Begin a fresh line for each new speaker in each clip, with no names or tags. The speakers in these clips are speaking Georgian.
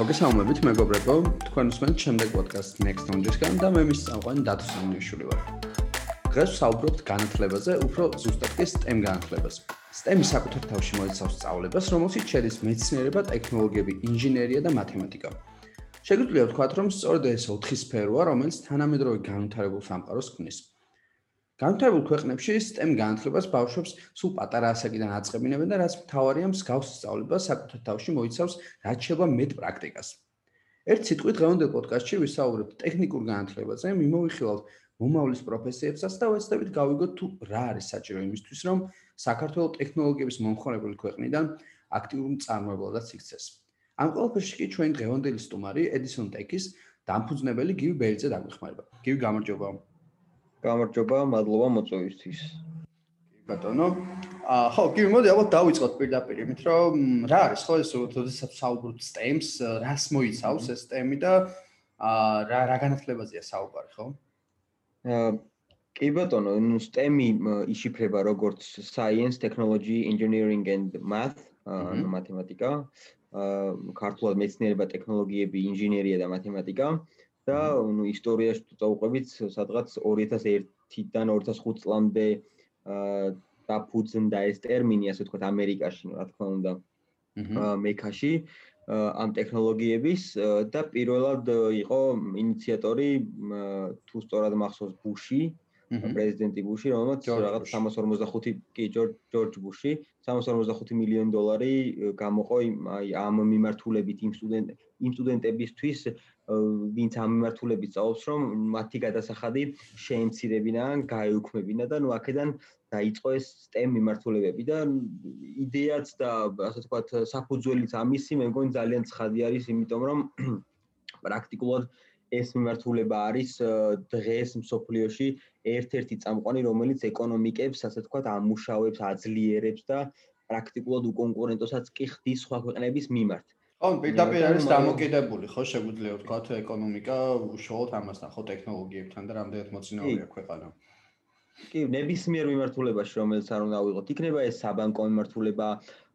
მოგესალმებით მეგობრებო, თქვენ უსმენთ შემდეგ პოდკასტ Next Round-ისგან და მე მის წამყვანი დათო სამიშვილი ვარ. დღეს ვსაუბრობთ განათლებაზე, უფრო ზუსტად კი STEM განათლებაზე. STEM-ი საკუთარ თავში მოიცავს სწავლებას, რომელშიც შედის მეცნიერება, ტექნოლოგიები, ინჟინერია და მათემატიკა. შეგვიძლია ვთქვათ, რომ სწორედ ეს ოთხი სფეროა, რომელიც თანამედროვე განვითარებულ სამყაროს ქმნის. განვითარებულ ქვეყნებში STEM განათლებას ბავშვებს სულ პატარა ასაკიდან აწყებინებენ და რაც მთავარია მსგავს სწავლებას საკუთარ თავში მოიცავს რაც შეიძლება მეტ პრაქტიკას. ერთ სიტყვით დღევანდელ პოდკასტში ვისაუბრებთ ტექნიკურ განათლებაზე, მიმოვიხილავთ მომავლის პროფესიებსაც და ვეცდებით გავიგოთ თუ რა არის საჭირო იმისთვის, რომ საქართველოს ტექნოლოგიების მომხმარებელი ქვეყნიდან აქტიურ მწარმოებლადაც იქცეს. ამ ყველაფერში კი ჩვენ დღევანდელი სტუმარი Edison Tech-ის დამფუძნებელი გივი ბერძე დაგვეხმარება. გივი გამარჯობა.
გამარჯობა, მადლობა მოწვევისთვის.
კი ბატონო. აა ხო, კი მოდი ალბათ დავიწყოთ პირდაპირ იმით, რომ რა არის ხო ეს როდესაც საუბრობთ STEM-ს, რას მოიცავს ეს STEM-ი და აა რა რა განათლებაზეა საუბარი, ხო?
აა კი ბატონო, ნუ STEM-ი იშიფრება როგორც Science, Technology, Engineering and Math, ანუ მათემატიკა, აა ქართულად მეცნიერება, ტექნოლოგიები, ინჟინერია და მათემატიკა. და ნუ ისტორიაში თუ წავყვებით სადღაც 2001-დან 2005 წლამდე აა დაფუძნდა ეს ტერმინი ასე ვთქვათ ამერიკაში რა თქმა უნდა აა მექაში ამ ტექნოლოგიების და პირველად იყო ინიციატორი თუ სწორად მახსოვს ბუში პრეზიდენტი ბუში რომელმაც რაღაც 345 კი ჯორჯ ბუში 345 მილიონი დოლარი გამოყო აი ამ მიმართულებით იმ სტუდენტ იმ სტუდენტებისთვის ვინც ამ მიმართულებით სწავლობს, რომ მათი გადასახადი შეემცირებინან, გაეუქმებინა და ნუ აქედან დაიწყო ეს STEM მიმართულებები და იდეაც და ასე ვთქვათ, საფუძველიც ამისი მე მგონი ძალიან ცხადი არის, იმიტომ რომ პრაქტიკულად ეს მიმართულება არის დღეს მსოფლიოში ერთ-ერთი წამყვანი, რომელიც ეკონომიკებს, ასე ვთქვათ, ამუშავებს, აძლიერებს და პრაქტიკულად უკონკურენტოსაც კი ხდის სხვა ქვეყნების მიმართ.
ხო, პირდაპირ არის დამოკიდებული, ხო, შეგვიძლია ვთქვათ, ეკონომიკა უშუალოდ ამასთან, ხო, ტექნოლოგიებთან და რამდენად მოცინავია ქვეყანა.
კი, ნებისმიერ მიმართულებაში, რომელიც არ უნდა ავიღოთ, იქნება ეს საბანკო მიმართულება,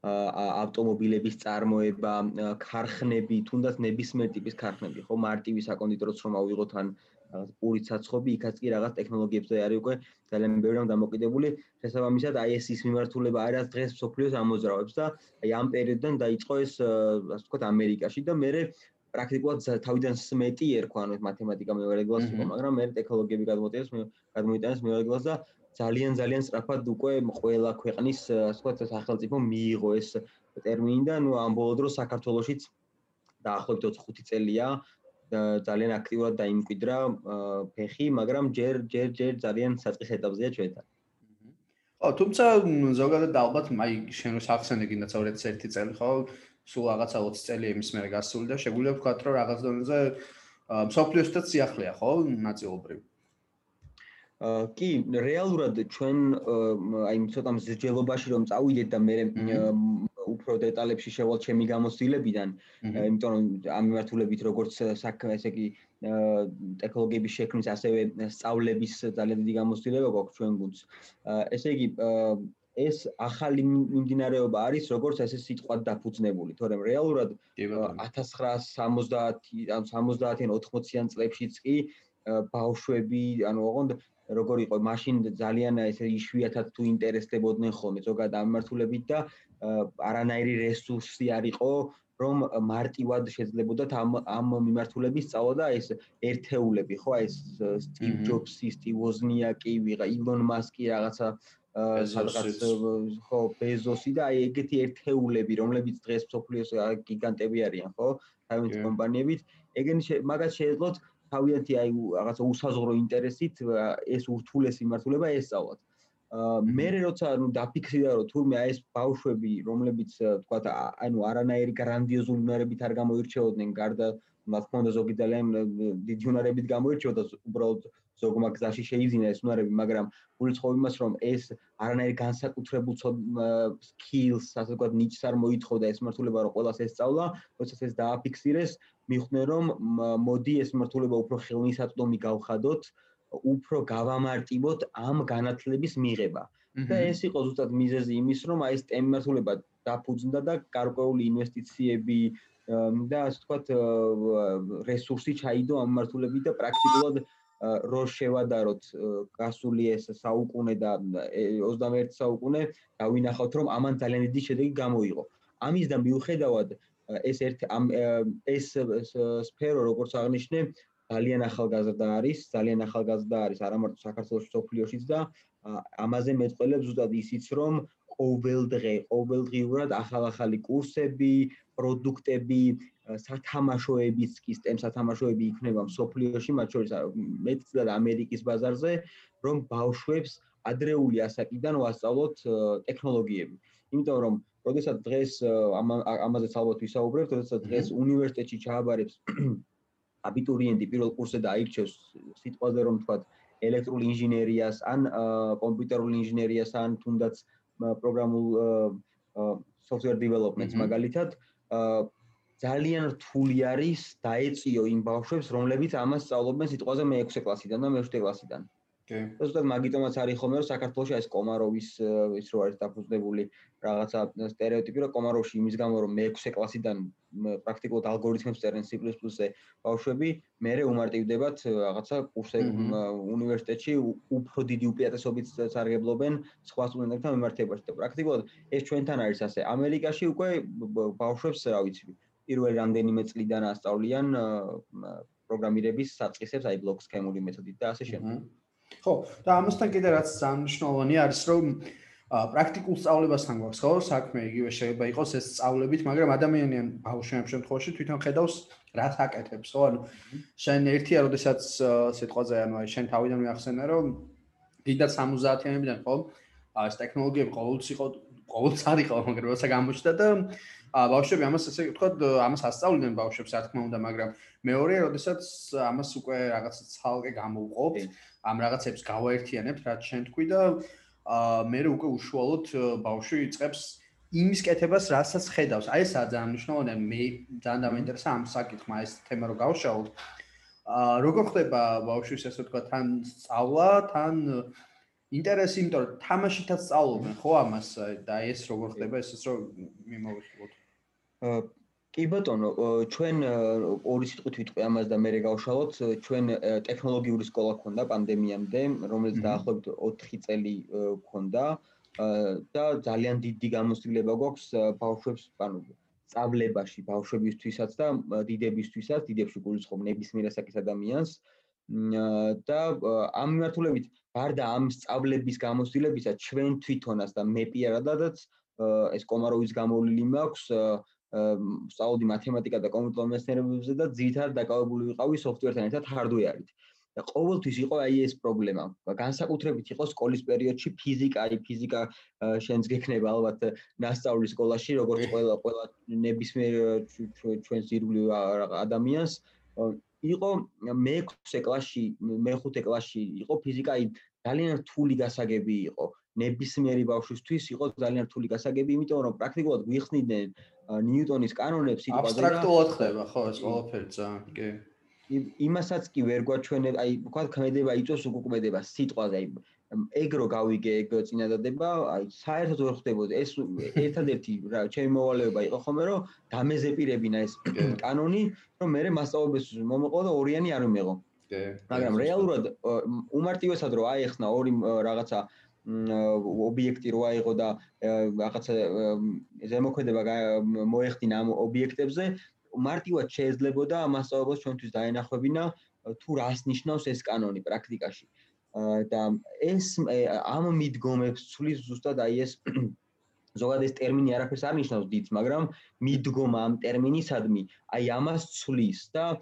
ავტომობილების წარმოება, ქარხნები, თუნდაც ნებისმიერ ტიპის ქარხნები, ხო, მარტივი საკონდიტოროც რომ ავიღოთ ან რაღაც პურით საცხობი, იქაც კი რაღაც ტექნოლოგიებზე არის უკვე ძალიან ბევრი რამ დამოკიდებული. შესაბამისად, აი ეს ის მიმართულება არის დღეს სოფლიოს ამოძრავებს და აი ამ პერიოდიდან დაიწყო ეს ასე ვთქვათ ამერიკაში და მე პრაქტიკულად თავიდან სმეტი ერქვა, ანუ მათემატიკა მეორე კლასი იყო, მაგრამ მე ტექნოლოგიები გადმოიტანეს, გადმოიტანეს მეორე კლასს და ძალიან ძალიან სწრაფად უკვე ყველა ქვეყნის ასე ვთქვათ სახელმწიფო მიიღო ეს ტერმინი და ნუ ამ ბოლო დროს საქართველოსიც დაახლოებით 25 წელია ძალიან აქტიურად დაიმკვიდრა ფეხი, მაგრამ ჯერ ჯერ ჯერ ძალიან საწყის ეტაპზეა ჩვენთან.
ხო, თუმცა ზოგადად ალბათ აი შენ სახსენე კიდაც 2001 წელი ხო, სულ რაღაცა 20 წელი იმის მერე გასული და შეგვიძლია ვთქვა, რომ რაღაც დონეზე სოფლიოსთან სიახლეა, ხო, ნაწილობრივ.
კი, რეალურად ჩვენ აი ცოტა მსჯელობაში რომ წავიდეთ და მე უფრო დეტალებში შევალ ჩემი გამოცდილებიდან, იმიტომ რომ ამ მიმართულებით როგორც საქმე, ესე იგი ტექნოლოგიების შექმნის, ასევე სწავლების ძალიან დიდი გამოცდილება გვაქვს ჩვენ გუნდს. ესე იგი ეს ახალი მიმდინარეობა არის როგორც ესე სიტყვა დაფუძნებული, თორემ რეალურად 1970 ან 70-იან 80-იან წლებშიც კი ბავშვები, ანუ ოღონდ როგორ იყო მაშინ ძალიან ესე იშვიათად თუ ინტერესდებოდნენ ხოლმე ზოგადად ამ მიმართულებით და არანაირი რესურსი არ იყო რომ მარტივად შეძლებოდათ ამ ამ მიმართულების სწავლა და ეს ერთეულები ხო? ეს სტივ ჯობსი, სტივ ვოზნიაკი, ვიღა ილონ მასკი რაღაცა სადღაც ხო ბეზოსი და აი ეგეთი ერთეულები რომლებიც დღეს სოფლიოს გიგანტები არიან ხო? თავის კომპანიებით ეგენი მაგას შეეძლოთ თავიანთი აი რაღაცა უსაზღვრო ინტერესით ეს ურთულესი მიმართულება ესწავლათ. მე როცა ნუ დაფიქსირდა რომ თურმე აი ეს ბავშვები რომლებიც თქვა ანუ არანაირი გრანდიოზული უნარებით არ გამოირჩეოდნენ გარდა რა თქმა უნდა ზოგი ძალიან დიდი უნარებით გამოირჩეოდა უბრალოდ ზოგმა გზაში შეიძინა ეს უნარები მაგრამ გულწრფობ იმას რომ ეს არანაირი განსაკუთრებულ skills ასე ვთქვათ ნიჩს არ მოითხოვდა ეს მართულება რომ ყოველას ესწავლა როდესაც ეს დააფიქსირეს მიხდნენ რომ მოდი ეს მართულება უფრო ხელმისაწვდომი გავხადოთ უფრო გავამარტივოთ ამ განათლების მიღება. და ეს იყო ზუსტად მიზეზი იმის, რომ აი ეს ტემი მართულება დაფუძნდა და გარკვეული ინვესტიციები და ასე ვთქვათ რესურსი ჩაიდო ამ მართულებით და პრაქტიკულად რო შევადაროთ გასული ეს საუკუნე და 21 საუკუნე დავინახავთ რომ ამან ძალიან დიდი შედეგი გამოიღო. ამის და მიუხედავად ეს ერთ ამ ეს სფერო როგორც აღნიშნე ძალიან ახალგაზრდა არის, ძალიან ახალგაზრდა არის არა მარტო საქართველოს სოფლიოშიც და ამაზე მეტყველებს ზუსტად ისიც რომ ყოველდღე, ყოველდღიურად ახალ-ახალი კურსები, პროდუქტები, სათამაშოებიც კი STEM სათამაშოები იქნება სოფლიოში, მათ შორის მეტწილად ამერიკის ბაზარზე, რომ ბავშვებს ადრეული ასაკიდან ვასწავლოთ ტექნოლოგიები. იმიტომ რომ როდესაც დღეს ამაზეც ალბათ ვისაუბრებთ, როდესაც დღეს უნივერსიტეტში ჩააბარებს აბიტურიენტი პირველ კურსზე და აირჩევს სიტყვაზე რომ თქვა ელექტრული ინჟინერიას ან კომპიუტერული ინჟინერიას ან თუნდაც პროგრამულ software development-ს მაგალითად ძალიან რთული არის დაეწიო იმ ბავშვებს, რომლებიც ამას სწავლობენ სიტყვაზე მე-6 კლასიდან და მე-7 კლასიდან. კი. ზუსტად მაგიტომაც არის ხოლმე, რომ საქართველოში ეს კომაროვის ის რო არის დაფუძნებული რაღაცა стереოტიპი, რომ კომაროვში იმის გამო რომ მე-6 კლასიდან პრაქტიკულად ალგორითმებს წერენ C++-ზე ბავშვები, მეორე უმარტივდებათ რაღაცა კურსები უნივერსიტეტში უფრო დიდი უპირატესობით სარგებლობენ სხვა სტუდენტებთან მიმართებაში და პრაქტიკულად ეს ჩვენთან არის ასე. ამერიკაში უკვე ბავშვებს რა ვიცი, პირველი რამდენიმე წლიდან ასწავლიან პროგრამირების საწყისებს, აი ბლოკ სქემური მეთოდით და ასე შემდეგ.
ხო, და ამასთან კიდე რაც სამნიშნულოვანი არის, რომ პრაქტიკულ სწავლებასთან გვაქვს, ხო, საქმე იგივე შეიძლება იყოს ეს სწავლებით, მაგრამ ადამიანი ან ბავშვი ამ შემთხვევაში თვითონ ხედავს რას აკეთებს, ხო? ანუ შენ ერთია, როდესაც სიტყვაზე, ანუ აი შენ თავიდან მიახსენე, რომ დიდად 70-იანებიდან, ხო? ეს ტექნოლოგიები ყოველთვის იყო, ყოველთვის არის ხო, მაგრამ როცა გამოჩნდა და ბავშვები ამას ესე ვთქვათ, ამას ასწავლიდნენ ბავშვებს, რა თქმა უნდა, მაგრამ მეორე, როდესაც ამას უკვე რაღაცა ცალკე გამოვყოფთ, ამ რაღაცებს გავაერთიანებთ, რაც შენ თქვი და აა მე უკვე უშუალოდ ბავშვი იწყებს იმის კეთებას, რასაც ხედავს. აი ესაა ძალიან მნიშვნელოვანი, მე ძალიან დამაინტერესა ამ საკითხმა ეს თემა რო გავშალოთ. აა როგორ ხდება ბავშვის ესე ვთქვა თან სწავლა, თან ინტერესი, იმიტომ რომ თამაშითაც სწავლობენ ხო ამას და ეს როგორ ხდება ესეც რომ მიმოვიხილოთ.
კი ბატონო, ჩვენ ორი სიტყვით ვიტყვი ამას და მე გავშალოთ, ჩვენ ტექნოლოგიური სკოლა ქონდა პანდემიამდე, რომელიც დაახლოებით 4 წელი ქონდა. და ძალიან დიდი გამოსtildeება გვაქვს ბავშვებს, ანუ სწავლებაში ბავშვებისთვისაც და დიდებისთვისაც, დიდებში გულისხმობ ნებისმიერ ასაკის ადამიანს. და ამ მიმართულებით გარდა ამ სწავლების გამოსtildeებისა ჩვენ თვითონაც და მე პირადადაც ეს კომაროვის გამოვლილი მაქვს სწავლდი მათემატიკა და კომპიუტერულ მეცნიერებებზე და ძირითადად დაკავებული ვიყავი სოფტვერთან ერთად hardware-ით. და ყოველთვის იყო აი ეს პრობლემა. განსაკუთრებით იყო სკოლის პერიოდში ფიზიკა, აი ფიზიკა შენს გექნება ალბათ ნასწავლის სკოლაში, როგორც ყველა ყველა ნებისმიერ ჩვენს ირგვლივ ადამიანს იყო მე-6 კლასში, მე-5 კლასში იყო ფიზიკა, აი ძალიან რთული გასაგები იყო. ნებისმიერი ბავშვისთვის იყო ძალიან რთული გასაგები, იმიტომ რომ პრაქტიკულად გვიხსნიდნენ ნიუტონის კანონებს
სიტყვაზე და აბსტრაქტულად ხდება, ხო, ეს ყველაფერი ძალიან, კი.
იმასაც კი ვერ გვაჩვენებ, აი, თქვა ქმედება იწოს უკუკმედება სიტყვაზე, აი ეგრო გავიგე ეგ წინადადება, აი საერთოდ ვერ ხდებოდა. ეს ერთადერთი რა ჩემი მოვალეობა იყო ხოლმე, რომ დამეზეპირებინა ეს კანონი, რომ მე მასწავლებლებს მომეყო და ორიანი არ მიმეღო. კი. მაგრამ რეალურად უმარტივესად რომ აიხსნა ორი რაღაცა ობიექტი რო აიღო და რაღაცა ზემოქმედება მოეხდინა ამ ობიექტებზე მარტივად შეიძლებოდა მასწავლებლებს ჩვენთვის დაენახვებინა თუ რას ნიშნავს ეს კანონი პრაქტიკაში. და ეს ამ მიდგომებს ცulis ზუსტად აი ეს ზოგადად ეს ტერმინი არაფერს არ ნიშნავს დიდს მაგრამ მიდგომა ამ ტერმინისადმი აი ამას ცulis და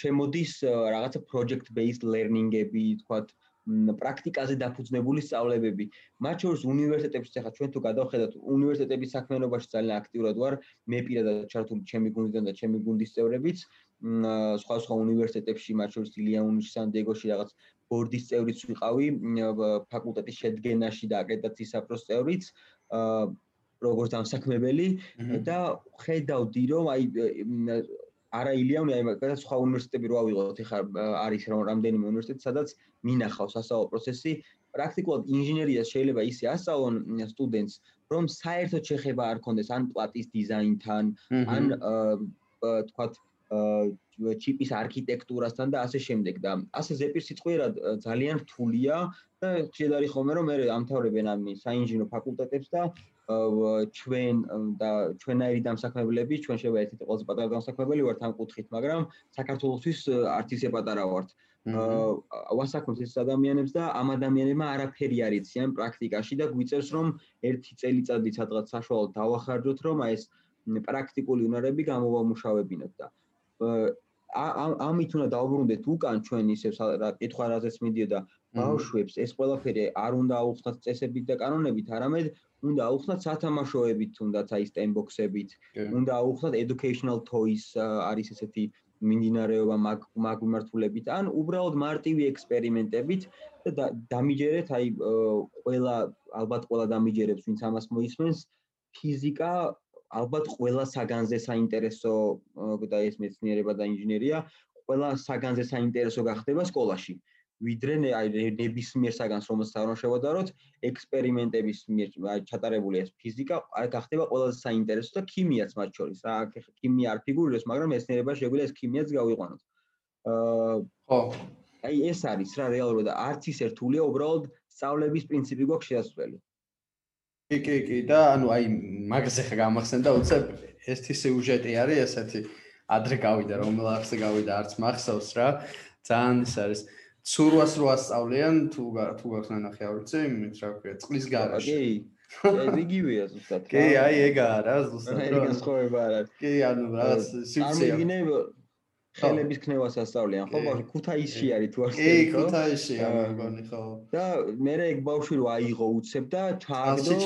შემოდის რაღაცა project based learning-ები თქვათ პრაქტიკაზე დაფუძნებული სწავლებები. მათ შორის უნივერსიტეტებში, ახლა ჩვენ თუ გადავხედოთ უნივერსიტეტების საქმიანობაში ძალიან აქტიურად ვარ, მე პირადად ჩართული ჩემი გუნდიდან და ჩემი გუნდის წევრებიც, სხვა სხვა უნივერსიტეტებში, მათ შორის ილია უნივერსიტეტში, სან-დიეგოში რაღაც ბორდის წევრიც ვიყავი, ფაკულტეტის შედგენაში და აკრედიტაციის საფროს წევრიც. როგორც დამსაქმებელი და ხედავდი რომ აი არა ილიავნი აი მაგალითად სხვა უნივერსიტეტები რო ავიღოთ ეხლა არის რამდენიმე უნივერსიტეტი სადაც მინახავს ასაო პროცესი. პრაქტიკულად ინჟინერიას შეიძლება ისე ასწავლონ სტუდენტს რომ საერთოდ შეხება არ კონდეს ან პლატის დიზაინთან ან თქვათ ჩიპის არქიტექტურასთან და ასე შემდეგ და ასე ზეპირ სიტყვიერად ძალიან რთულია და შეიძლება ხომ რომ მე ამთავრებენ ამ საინჟინრო ფაკულტეტებს და ჩვენ და ჩვენაირი დამსაქმებლები ჩვენ შეიძლება ერთ-ერთი ყველაზე პატარა დამსაქმებელი ვართ ამ კუთხით მაგრამ საქართველოსთვის არც ისე პატარა ვართ. აა ვასაკუთრებთ ეს ადამიანებს და ამ ადამიანებმა არაფერი არ იციან პრაქტიკაში და გვიწევს რომ ერთი წელიწადი სადღაც საშუალოდ დავახარჯოთ რომ აი ეს პრაქტიკული უნარები გამოვამუშავებინოთ და ამ ამით უნდა დაუბრუნდეთ უკან ჩვენ ისე კითხვა რაზეც მიდიოდა ბავშვებს ეს ყველაფერი არ უნდა აუხსნათ წესებით და კანონებით არამედ უნდა აუხსნათ სათამაშოებით თუნდაც აი სტემბოქსებით უნდა აუხსნათ educational toys არის ესეთი მინდინარეობა მაგ მაგ მიმართულებით ან უბრალოდ მარტივი ექსპერიმენტებით და დამიჯერეთ აი ყველა ალბათ ყველა დამიჯერებს ვინც ამას მოისმენს ფიზიკა ალბათ ყველა საგანზე საინტერესო და ეს მეცნიერება და ინჟინერია ყველა საგანზე საინტერესო გახდება სკოლაში. ვიდრე აი ნებისმიერ საგანს რომელსაც არ შევადაროთ ექსპერიმენტების მიერ ჩატარებული ეს ფიზიკა არ გახდება ყველაზე საინტერესო და ქიმიაც მათ შორის. რა ქიმია არ ფიგურირებს მაგრამ მეცნიერება შეგვიძლია ეს ქიმიაც გავიყვანოთ. აა ხო. აი ეს არის რა რეალურად. არც ის ერთულია უბრალოდ სწავლების პრინციპი გვაქვს შეასწავლი
კი კი კი. და ანუ აი მაგაზე ხა გამახსენდა უცებ ეს თი სიუჟეტი არის ესეთი ადრე გავიდა რომელ არხზე გავიდა არც მახსოვს რა. ძალიან ის არის ცურვას რო ასწავლიან თუ თუ გაქვს ნახე აურიცე იმით რა ქვია წყლის გარაში
კი ეს იგივეა ზუსტად.
კი აი ეგაა რა ზუსტად
რა. ეგ სხვაობა არ არის
კი ანუ რაღაც
სიუცია ამიგინე ხელების ქნევას ასწავლიან ხო ბავშვი? ქუთაისში არის თუ არ
კი ქუთაისშია მეგონი ხო.
და მე ეგ ბავშვი რო აიღო უცებ და ჩააგდო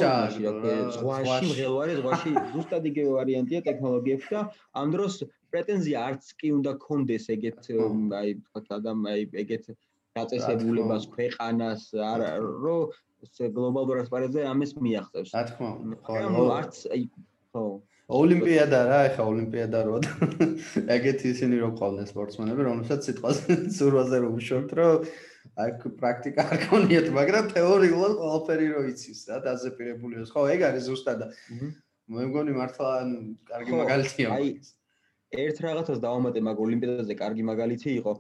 ზღვაში. მღელვარე ზღვაში ზუსტად იგივე ვარიანტია ტექნოლოგიებში და ამ დროს პრეტენზია არც კი უნდა კონდეს ეგეთ აი თქვა ადამ აი ეგეთ დაწესებულებას ქვეყანას არ რო გლობალურ ასპარეზზე ამის მიაღწევს.
რა თქმა უნდა.
ხო, არც აი ხო.
ოლიმპიადა რა, ეხა ოლიმპიადა რო ეგეთი ისინი რო ყავდნენ სპორტსმენები, რომელსაც სიტყვას ზურვაზე რო უშორთ, რომ აი პრაქტიკა არ გქონიათ, მაგრამ თეორიულად ყველაფერი რო იცის რა, დაზეპირებულიოს. ხო, ეგ არის ზუსტად. მე მგონი მართლა კარგი მაგალითია. აი
ერთ რაღაცას დავამატე მაგ ოლიმპიადაზე კარგი მაგალითი იყო.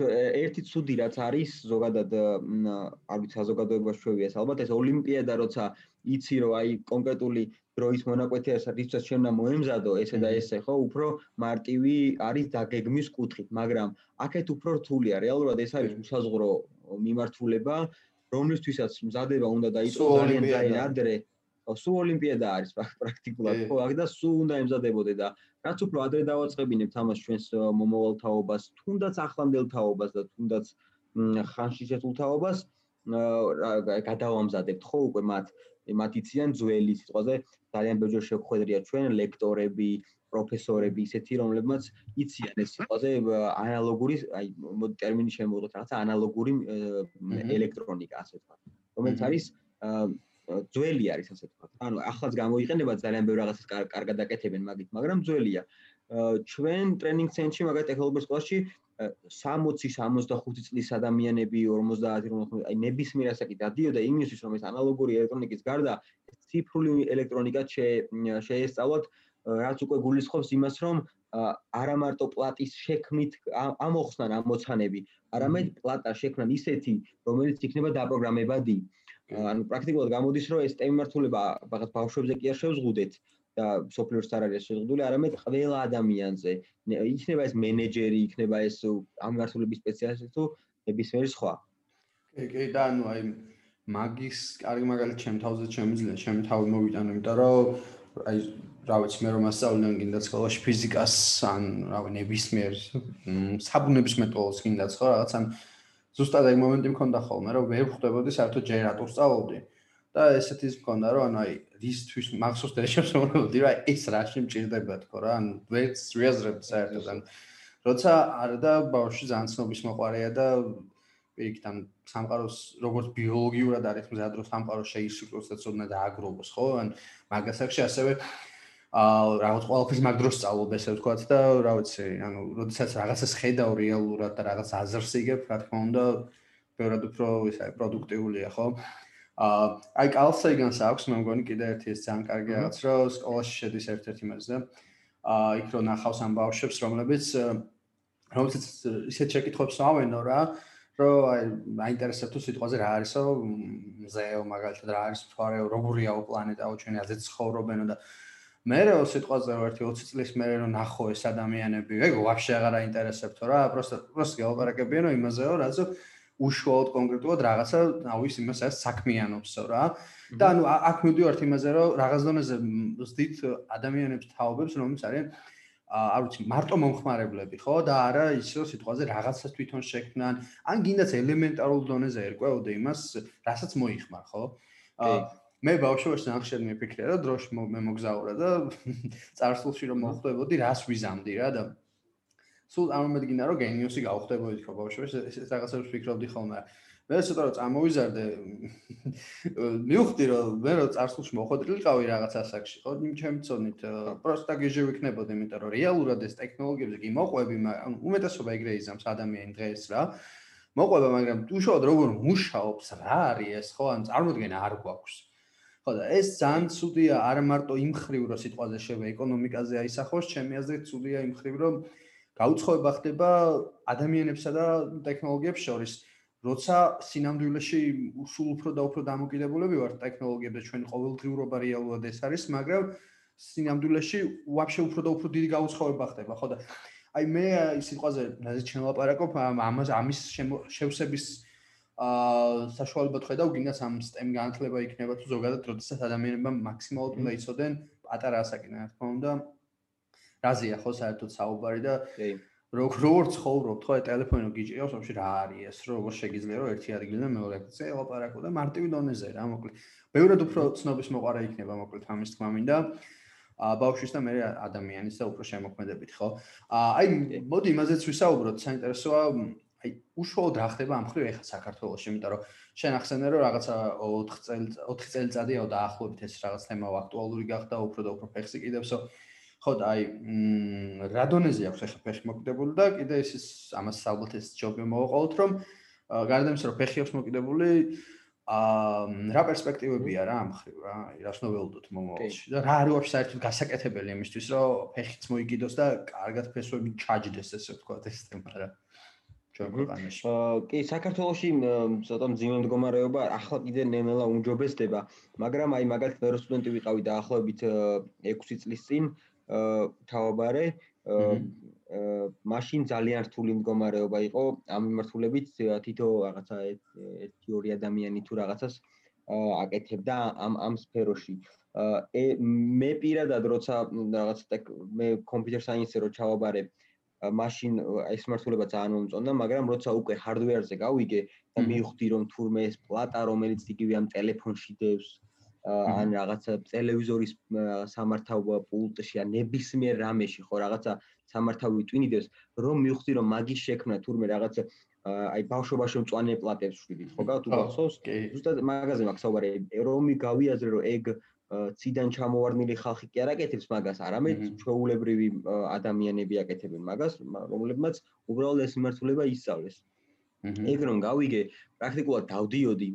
ერთი ცუდი რაც არის ზოგადად არ ვიცი საზოგადოებას ჩვევია ეს ალბათ ეს ოლიმპიადა როცა იცი რომ აი კონკრეტული დროის მონაკვეთია რითაც ჩვენ უნდა მოემზადო ესე და ესე ხო? უფრო მარტივი არის დაგეგმის კუთხით მაგრამ აქეთ უფრო რთულია რეალურად ეს არის უსაზღრო მიმართულება რომლისთვისაც მზადება უნდა დაიწყო ძალიან ადრე სულ ოლიმპიადა არის პრაქტიკულად ხო? აქ და სულ უნდა ემზადებოდე და რაც უფრო ადრე დავაწყებინებთ ამას ჩვენს მომავალ თაობას თუნდაც ახლანდელ თაობას და თუნდაც ხანში შეცულ თაობას გადავამზადებთ ხო უკვე მათ მათ იციან ძველი სიტყვაზე. ძალიან ბევრი შეხვედრია ჩვენ ლექტორები პროფესორები ისეთი რომლებმაც იციან ეს სიტყვაზე ანალოგური აი ტერმინი შემოვიღოთ რაღაცა ანალოგური ელექტრონიკა ასე თქვა. რომელიც არის ძველი არის ასე თქვა. ანუ ახლაც გამოიყენება ძალიან ბევრ რაღაცას კარგად დაკეთებენ მაგით, მაგრამ ძველია. ჩვენ ტრენინგ ცენტრში მაგათ ტექნოლოგიურ სკოლაში 60-65 წლის ადამიანები 50 აი ნებისმიერ ასაკი დადიოდა იმისთვის რომ ეს ანალოგური ელექტრონიკის გარდა ციფრული ელექტრონიკაც შეესწავლოთ რაც უკვე გულისხმობს იმას რომ არა მარტო პლატის შექმნით ამოხსნან ამოცანები არამედ პლატა შექმნან ისეთი რომელიც იქნება დაპროგრამებადი ანუ პრაქტიკულად გამოდის რომ ეს ტემიმართულება ბაღაც ბავშვებზე კი არ შევზღუდეთ და სოფლიოს არ არის შეზღუდული, არამედ ყველა ადამიანზე. იქნება ეს მენეჯერი, იქნება ეს ამ მართულების სპეციალისტი თუ ნებისმიერი სხვა.
კი, კი, და ანუ აი მაგის კარგი მაგალითი ჩემ თავზე შემიძლია, ჩემ თავი მოვიტანო, იმიტომ რომ აი რა ვიცი მე რომ ასწავლენ გინდა სკოლაში ფიზიკას ან რა ვიცი ნებისმიერ საბუნების მეტყველს გინდა ხო რაღაც ან ზუსტად აი მომენტი მქონდა ხოლმე რომ ვერ ხვდებოდი საერთოდ ჯენერატორს სწავლობდი. და ესეთი ის მქონდა რომ ანუ აი რისთვის მახსოვს და შემოვლოდი რომ აი ეს რაში მჭირდება თქო რა ანუ ვერც რეაზრებთ საერთოდ ან როცა არა და ბავშვი ძალიან ცნობის მოყარეა და პირიქით ამ სამყაროს როგორც ბიოლოგიურად არის მზადრო სამყარო შეისრულოს და ცოდნა და აგროვოს ხო? ან მაგასახში ასევე რაღაც ყოველთვის მაგ დროს სწავლობ ესე ვთქვათ და რა ვიცი, ანუ როდესაც რაღაცას ხედავ რეალურად და რაღაც აზრს იგებ, რა თქმა უნდა, ბევრად უფრო ისე პროდუქტიულია, ხო? აა აი კალსაიგანს აქვს, მე მგონი კიდე ერთი ეს ძალიან კარგი რაღაც, რომ სკოლაში შედის ერთ-ერთი მასზე. აა იქ რო ნახავს ამ ბავშვებს, რომლებიც რომელსაც ისეთ შეკითხვებს ავენო რა, რომ აი მაინტერესებს თუ სიტყვაზე რა არისო მზეო მაგალითად რა არის მთვარეო, როგორიაო პლანეტაო ჩვენი აზე ცხოვრობენო და მეეო სიტყვაზე რომ ერთი 20 წლის მერე რომ ნახო ეს ადამიანები, ეგ ვაფშე აღარ აინტერესებთო რა, просто просто გეოპარაკებიანო იმაზეო, რაზო უშუალოდ კონკრეტულად რაღაცა ავის იმას ეს საქმიანობსო რა. და ანუ აქ მივდივართ იმაზე რომ რაღაც დონეზე ვსდით ადამიანებს თაობებს რომლებიც არიან არ ვიცი მარტო მომხმარებლები ხო და არა ის რომ სიტყვაზე რაღაცას თვითონ შექმნან ან გინდაც ელემენტარულ დონეზე ერკვეოდე იმას რასაც მოიხმარ ხო მე ბავშვობაში ნახშედ მიფიქრე რომ დროში მე მოგზაურა და წარსულში რომ მოხვდებოდი რას ვიზამდი რა და სულ ამომედგინა რომ გენიოსი გავხდებოდი ხო ბავშვობაში ეს რაღაცებს ვფიქრობდი ხოლმე მე ცოტა რომ წამოვიზარდე მივხვდი რომ მე რო წარსულში მოხდრილიყავი რაღაც ასაკში ხო იმ ჩემ წონით პროსტა გიჟე ვიქნებოდი იმიტომ რომ რეალურად ეს ტექნოლოგიებზე კი მოყვები მაგრამ უმეტესობა ეგრე იზამს ადამიანი დღეს რა. მოყვება მაგრამ უშუალოდ როგორ მუშაობს რა არის ეს ხო ან წარმოდგენა არ გვაქვს ხო და ეს ძალიან ცუდია არა მარტო იმ ხრივ რომ სიტყვაზე შევა ეკონომიკაზე აისახოს ჩემი აზრით ცუდია იმ ხრივ რომ გაუცხოება ხდება ადამიანებსა და ტექნოლოგიებს შორის. როცა სინამდვილეში სულ უფრო და უფრო დამოკიდებულები ვართ ტექნოლოგიებზე ჩვენ ყოველდღიურობა რეალურად ეს არის მაგრამ სინამდვილეში ვაფშე უფრო და უფრო დიდი გაუცხოება ხდება ხო და აი მე სიტყვაზე ნაზი ჩენლაპარაკობ ამას ამის შევსების აა საშუალება ხედავ გინდას ამ STEM განათლება იქნება თუ ზოგადად როდესაც ადამიანებმა მაქსიმალურად უნდა იცოდნენ პატარა ასაკიდან რა თქმა უნდა. რაზეა ხო საერთოდ საუბარი და როგორ ცხოვრობთ ხო ტელეფონი რო გიჭირავს ვაფშე რა არის ეს? როგორ შეგიძლია რომ ერთი ადგილიდან მეორე ადგილზე ელაპარაკო და მარტივი დონეზე რა მოკლედ. ბევრად უფრო ცნობის მოყარა იქნება მოკლედ ამის თქმა მინდა. ა ბავშვის და მე ადამიანის და უფრო შემოქმედებით ხო? აი მოდი იმაზეც ვისაუბროთ საინტერესოა აი უშუალოდ რა ხდება ამ ხრივ? ეხა საქართველოს იმიტომ რომ შენ ახსენე რომ რაღაცა 4 წელი 4 წელიწადია დაახლოებით ეს რაღაც თემა აქტუალური გახდა უფრო და უფრო ფეხს იყიდებსო ხო და აი რა დონეზე აქვს ახლა ფეხი მოკიდებული და კიდე ის ამას ალბათ ეს ჯობი მოვაყოლოთ რომ გარდა იმისა რომ ფეხი აქვს მოკიდებული აა რა პერსპექტივებია რა ამ ხრივ რა? რას ნოველდოთ მომავალში? და რა არის ვაფშე საერთოდ გასაკეთებელი იმისთვის რომ ფეხიც მოიგიდოს და კარგად ფესვები ჩაჯდეს ესე ვთქვა ეს თემა რა.
აა კი საქართველოსი ცოტა მძიმე მდგომარეობა ახლა კიდე ნელა უმჯობესდება მაგრამ აი მაგალითად მე რო სტუდენტი ვიყავი დაახლოებით 6 წლის წინ თავაბარე მაშინ ძალიან რთული მდგომარეობა იყო ამ მიმართულებით თითო რაღაცა ერთი ორი ადამიანი თუ რაღაცას აკეთებდა ამ ამ სფეროში. ე მე პირადად როცა რაღაც მე კომპიუტერ საინსზე რო ჩავაბარე მაშინ ეს მართულება ძალიან მომწონდა, მაგრამ როცა უკვე hardware-ზე გავიგე და მივხვდი რომ თურმე ეს პლატა, რომელიც იგივე ამ ტელეფონში დევს, ან რაღაცა ტელევიზორის სამართავო პულტში, ან ნებისმიერ რამეში, ხო, რაღაცა სამართავი ტვინიდებს, რომ მივხვდი რომ მაგის შექმნა თურმე რაღაცა აი ბავშვობაში მწვანე პლატებს შვიდით, ხო, გაგ თუ გახსოვს? ზუსტად მაგაზე მაქვს საუბარი, რომი გავიაზრე რომ ეგ ციდან ჩამოვარდნილი ხალხი კი არ აკეთებს მაგას არამედ ჩვეულებრივი ადამიანები აკეთებენ მაგას რომლებმაც უბრალოდ ეს მიმართულება ისწავლეს. ეგ რომ გავიგე პრაქტიკულად დავდიოდი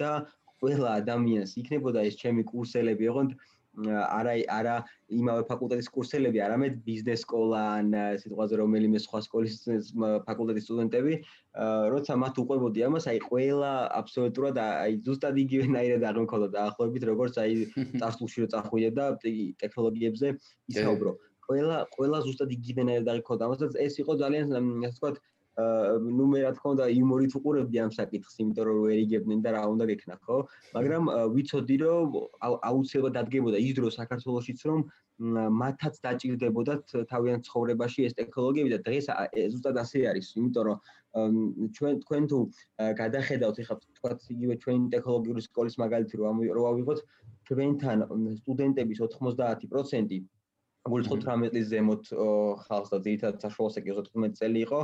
და ყველა ადამიანს იქნებოდა ეს ჩემი კურსელები, ოღონდ არა არა იმავე ფაკულტეტის კურსელები, არამედ ბიზნეს სკოლა ან სიტყვაზე რომელიმე სხვა სკოლის ფაკულტეტის სტუდენტები, როცა მათ უყვებოდი ამას, აი ყველა აბსოლუტურად აი ზუსტად იგივენაირად არ მქონდა დაახლოებით, როგორც აი წარსულში რო წახვიდე და ტექნოლოგიებზე ისაუბრო. ყველა ყველა ზუსტად იგივენაირად არ მქონდა ამას და ეს იყო ძალიან ასე ვთქვათ ნუ მე რა თქმა უნდა იუმორით უყურებდი ამ საკითხს, იმიტომ რომ ვერ იგებდნენ და რა უნდა გექნა, ხო? მაგრამ ვიცოდი რომ აუცილებლად დადგებოდა ის დრო საქართველოსიც რომ მათაც დაჭირდებოდათ თავიანთ ცხოვრებაში ეს ტექნოლოგიები და დღეს ზუსტად ასე არის, იმიტომ რომ ჩვენ თქვენ თუ გადახედავთ ეხლა თქვა იგივე ჩვენი ტექნოლოგიური სკოლის მაგალითი რომ რომ ავიღოთ ჩვენთან სტუდენტების 90% როგორც 18 წლის ზემოთ ხალხს და ძირითადად საშუალო სექტორზე 15 წელი იყო,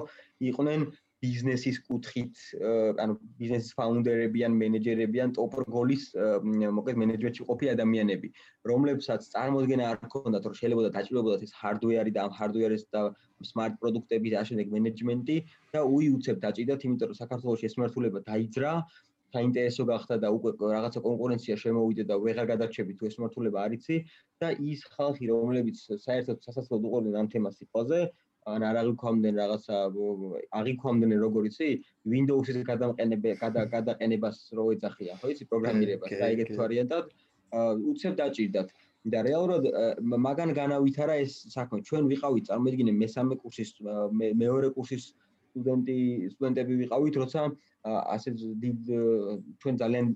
იყვნენ ბიზნესის კუთხით, ანუ ბიზნესის ფაუნდერები ან მენეჯერები ან ტოპ რგოლის მოკლედ მენეჯმენტში ყოფი ადამიანები, რომლებსაც წარმოადგენა არ ქონდათ, რომ შეიძლება დაჭირებოდათ ეს ჰარდვერი და ამ ჰარდვერის და smart პროდუქტების აშენեք მენეჯმენტი და უიუცებ დაჭიდათ, იმიტომ რომ საქართველოს ეს მართულება დაიძრა საინტერესო გახდა და უკვე რაღაცა კონკურენცია შემოვიდა და ვეღარ გადარჩები თუ ეს მართულება არიცი და ის ხალხი რომლებიც საერთოდ სასაცილოდ უყურდნენ ამ თემას სიყვაზე ან არ აღიქვამდნენ რაღაცა აღიქვამდნენ როგორ იცი Windows-ის გადამყენებე გადაყენებას რო ეძახიან ხო იცი პროგრამირებას და ეგეთ ვარიანტად უცებ დაჭირდათ. და რეალურად მაგან განავითარა ეს საქმე. ჩვენ ვიყავით წარმოიდგინე მესამე კურსის მეორე კურსის სტუდენტი სტუდენტები ვიყავით როცა ასე დიდ ჩვენ ძალიან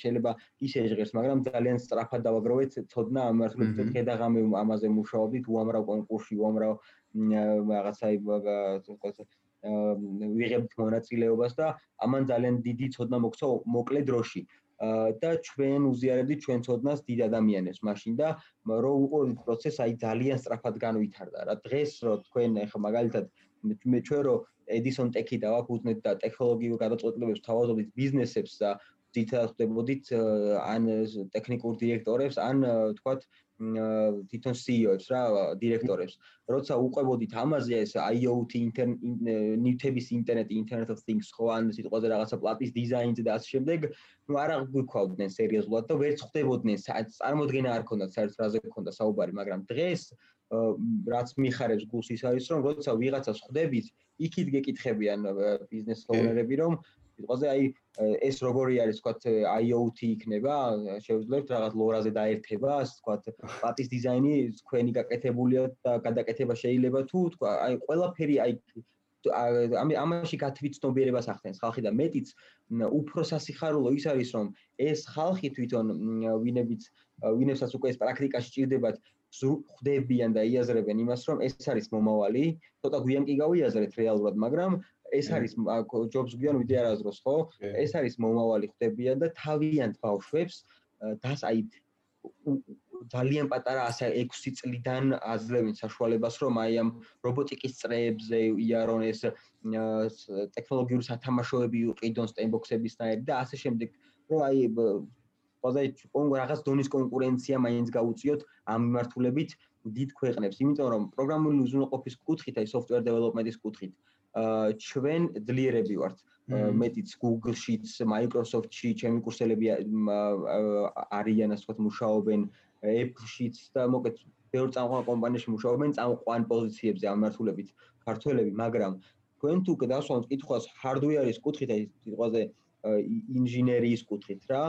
შეიძლება ისე ჟღერს მაგრამ ძალიან სწრაფად დავაგროვეთ ცოდნა ამ მართლებით ხედაღამე ამაზე მუშაობდით უამრავ კონკურსში უამრავ რაღაცა ვიღებთ მონაწილეობას და ამან ძალიან დიდი ცოდნა მოგცა მოკლე დროში. და ჩვენ უზიარებდით ჩვენ ცოდნას დიდ ადამიანებს მაშინ და რო უყურდით პროცესს აი ძალიან სწრაფად განვითარდა. რა დღეს რო თქვენ ახლა მაგალითად მე ჩვენ რო Edison Tech-ი დავაფუძნეთ და ტექნოლოგიურ გადაწყვეტილებებს თავაზობდით ბიზნესებს და თვითონ ხდებოდით ან ტექნიკურ დირექტორებს ან თქვათ თვითონ CEO-ებს რა დირექტორებს. როცა უყვებოდით ამაზე ეს IoT ნივთების ინტერნეტი, Internet of Things ხო ან სიტყვაზე რაღაცა პლატის დიზაინზე და ასე შემდეგ, ну არა გვიქვავდნენ სერიოზულად და ვერც ხვდებოდნენ წარმოდგენა არ ქონდათ საერთოდ რაზე ქონდა საუბარი, მაგრამ დღეს რაც მიხარებს გულს ის არის რომ როცა ვიღაცას ხვდებით, იქით გეკითხებიან ბიზნეს ოუნერები რომ სიტყვაზე აი ეს როგორი არის თქვა IoT იქნება შეუძლებთ რაღაც ლორაზე დაერთება თქვა პატის დიზაინი თქვენი გაკეთებულია და გადაკეთება შეიძლება თუ თქვა აი ყველაფერი აი ამ ამაში გათვითცნობიერებას ახდენს ხალხი და მეტიც უფრო სასიხარულო ის არის რომ ეს ხალხი თვითონ ვინებიც ვინებსაც უკვე ეს პრაქტიკაში ჭირდებათ ხვდებიან და იაზრებენ იმას რომ ეს არის მომავალი ცოტა გვიან კი გავიაზრეთ რეალურად მაგრამ ეს არის ჯობს გვიან ვიდე არაზროს ხო? ეს არის მომავალი ხდებიან და თავიანთ ბავშვებს დას აი ძალიან პატარა ასე 6 წლიდან აძლევენ საშუალებას რომ აი ამ რობოტიკის წრეებზე იარონ ეს ტექნოლოგიური სათამაშოები უყიდონ სტენბოქსების და და ასე შემდეგ რომ აი ყველაზე კონკურენცია რაღაც დონის კონკურენცია მაინც გაუწიოთ ამ მიმართულებით დიდ ქვეყნებს. იმიტომ რომ პროგრამული უზრუნველყოფის კუთხით აი software development-ის კუთხით ჩვენ ძლიერები ვართ. მეტიც Google-შიც, Microsoft-ში, ჩემი კურსელები არიან ასე ვთქვათ მუშაობენ. Apple-შიც და მოკეთ ბევრ წამყვან კომპანიაში მუშაობენ წამყვან პოზიციებზე ამართულებით ქართველები, მაგრამ თქვენ თუ გადასვამთ კითხვას hardware-ის კუთხით, აი სიტყვაზე ინჟინერიის კუთხით რა,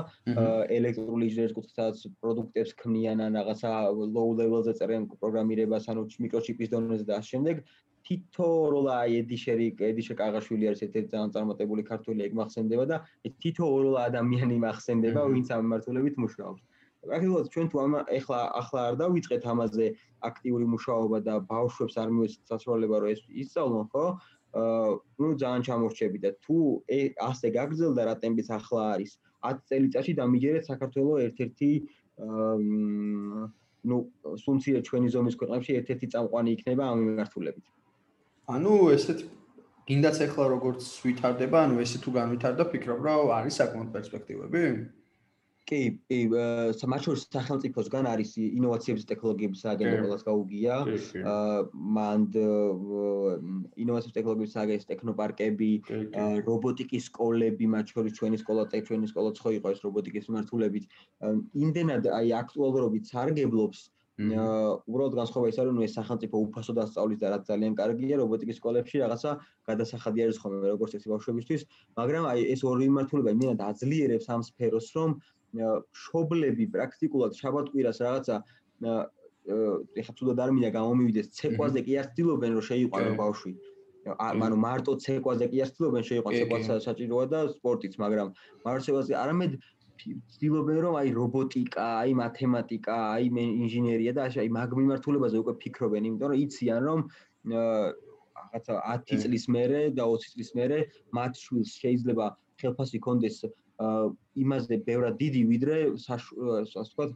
ელექტრული ინჟინერიის კუთხით, სადაც პროდუქტებს ქმნიან ან რაღაცა low level-ზე წერენ პროგრამირებას, ანუ მიკროჩიპის დონეზე და ამ შემდეგ. თითო როლა ედიშერი ედიშე კაღაშვილი არის ერთ-ერთი ძალიან წარმატებული ქართველი ეგ მახსენდება და თითო როლა ადამიანი მახსენდება ვინც ამ მართულებით მუშაობს. პრაქტიკულად ჩვენ თუ ამ ახლა ახლა არ დავიწყეთ ამაზე აქტიური მუშაობა და ბავშვებს არ მივეცეთ საშუალება რომ ეს ისწავლონ ხო აა ნუ ძალიან ჩამორჩები და თუ ასე გაგრძელდა რა ტემპიც ახლა არის 10 წელიწადში დამიჯერეთ საქართველოს ერთ-ერთი აა ნუ სუნცია ჩვენი ზომის ქვეყნებში ერთ-ერთი წამყვანი იქნება ამ მიმართულებით.
ანუ ესეთ გინდაც ახლა როგორც ვითარდება, ანუ ესე თუ განვითარდა, ფიქრობ რომ არის საკმაოდ პერსპექტივები?
კი, კი, სამაჩურ სახელმწიფოსგან არის ინოვაციების ტექნოლოგიების სააგენტო ყველას გაუგია. აა მანდ ინოვაციების ტექნოლოგიების სააგენტოს ტექნოპარკები, რობოტიკის სკოლები, მათ შორის ჩვენი სკოლა, ჩვენი სკოლა ხო იყო ეს რობოტიკის მიმართულებით. იმდენად აი აქტუალურობით სარგებლობს უბრალოდ განსხვავება ის არის რომ ეს სახელმწიფო უფასო დასწავლის და რაც ძალიან კარგია რობოტიკის სკოლებში რაღაცა გადასახადი არის ხოლმე როგორც ეს ბავშვებისთვის. მაგრამ აი ეს ორი მიმართულება იმენად აძლიერებს ამ სფეროს რომ შობლები პრაქტიკულად შაბათკვირას რაღაცა ეხა თუდად არ მინდა გამომივიდეს ცეკვაზე კი ცდილობენ რომ შეიყვანო ბავშვი. ანუ მარტო ცეკვაზე კი ცდილობენ შეიყვანო ცეკვაც საჭიროა და სპორტიც მაგრამ მარცევაზე არამედ ვცდილობენ რომ აი რობოტიკა, აი მათემატიკა, აი ინჟინერია და აი მაგ მიმართულებაზე უკვე ფიქრობენ, იმიტომ რომ იციან რომ რაღაცა 10 წლის მერე და 20 წლის მერე მათ შვილს შეიძლება ხელფასი კონდეს იმაზე ბევრად დიდი ვიდრე ასე ვთქვათ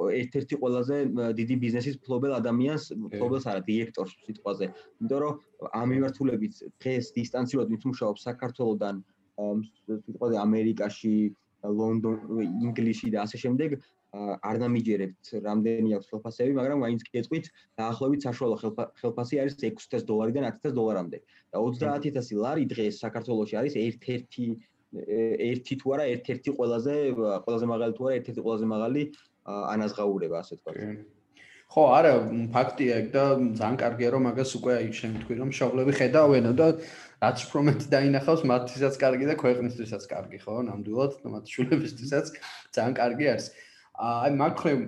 ერთ-ერთი ყველაზე დიდი ბიზნესის ფლობელ ადამიანს, ფლობელს არა, დირექტორს სიტყვაზე. იმიტომ რომ ამ მიმართულებით დღეს დისტანციურად მით მუშაობს საქართველოსდან სიტყვაზე ამერიკაში, ლონდონ ინგლისში და ასე შემდეგ არ დამიჯერებთ რამდენი აქვს ხელფასები, მაგრამ მაინც გეტყვით, დაახლოებით საშუალო ხელფასი არის 6000 დოლარიდან 10000 დოლარამდე. და 30000 ლარი დღეს საქართველოში არის ერთ-ერთი ერთი თუ არა ერთ-ერთი ყველაზე ყველაზე მაღალი თუ არა ერთ-ერთი ყველაზე მაღალი ანაზღაურება ასე თქვა.
ხო, არა, ფაქტია ეგ და ძალიან კარგია რომ მაგას უკვე აი შენ თქვი რომ შობლები ხედავენო და რაც უფრო მეტი დაინახავს მათთვისაც კარგი და ქვეყნისთვისაც კარგი, ხო? ნამდვილად, მათ შულებისთვისაც ძალიან კარგი არის. აი მაგხრივ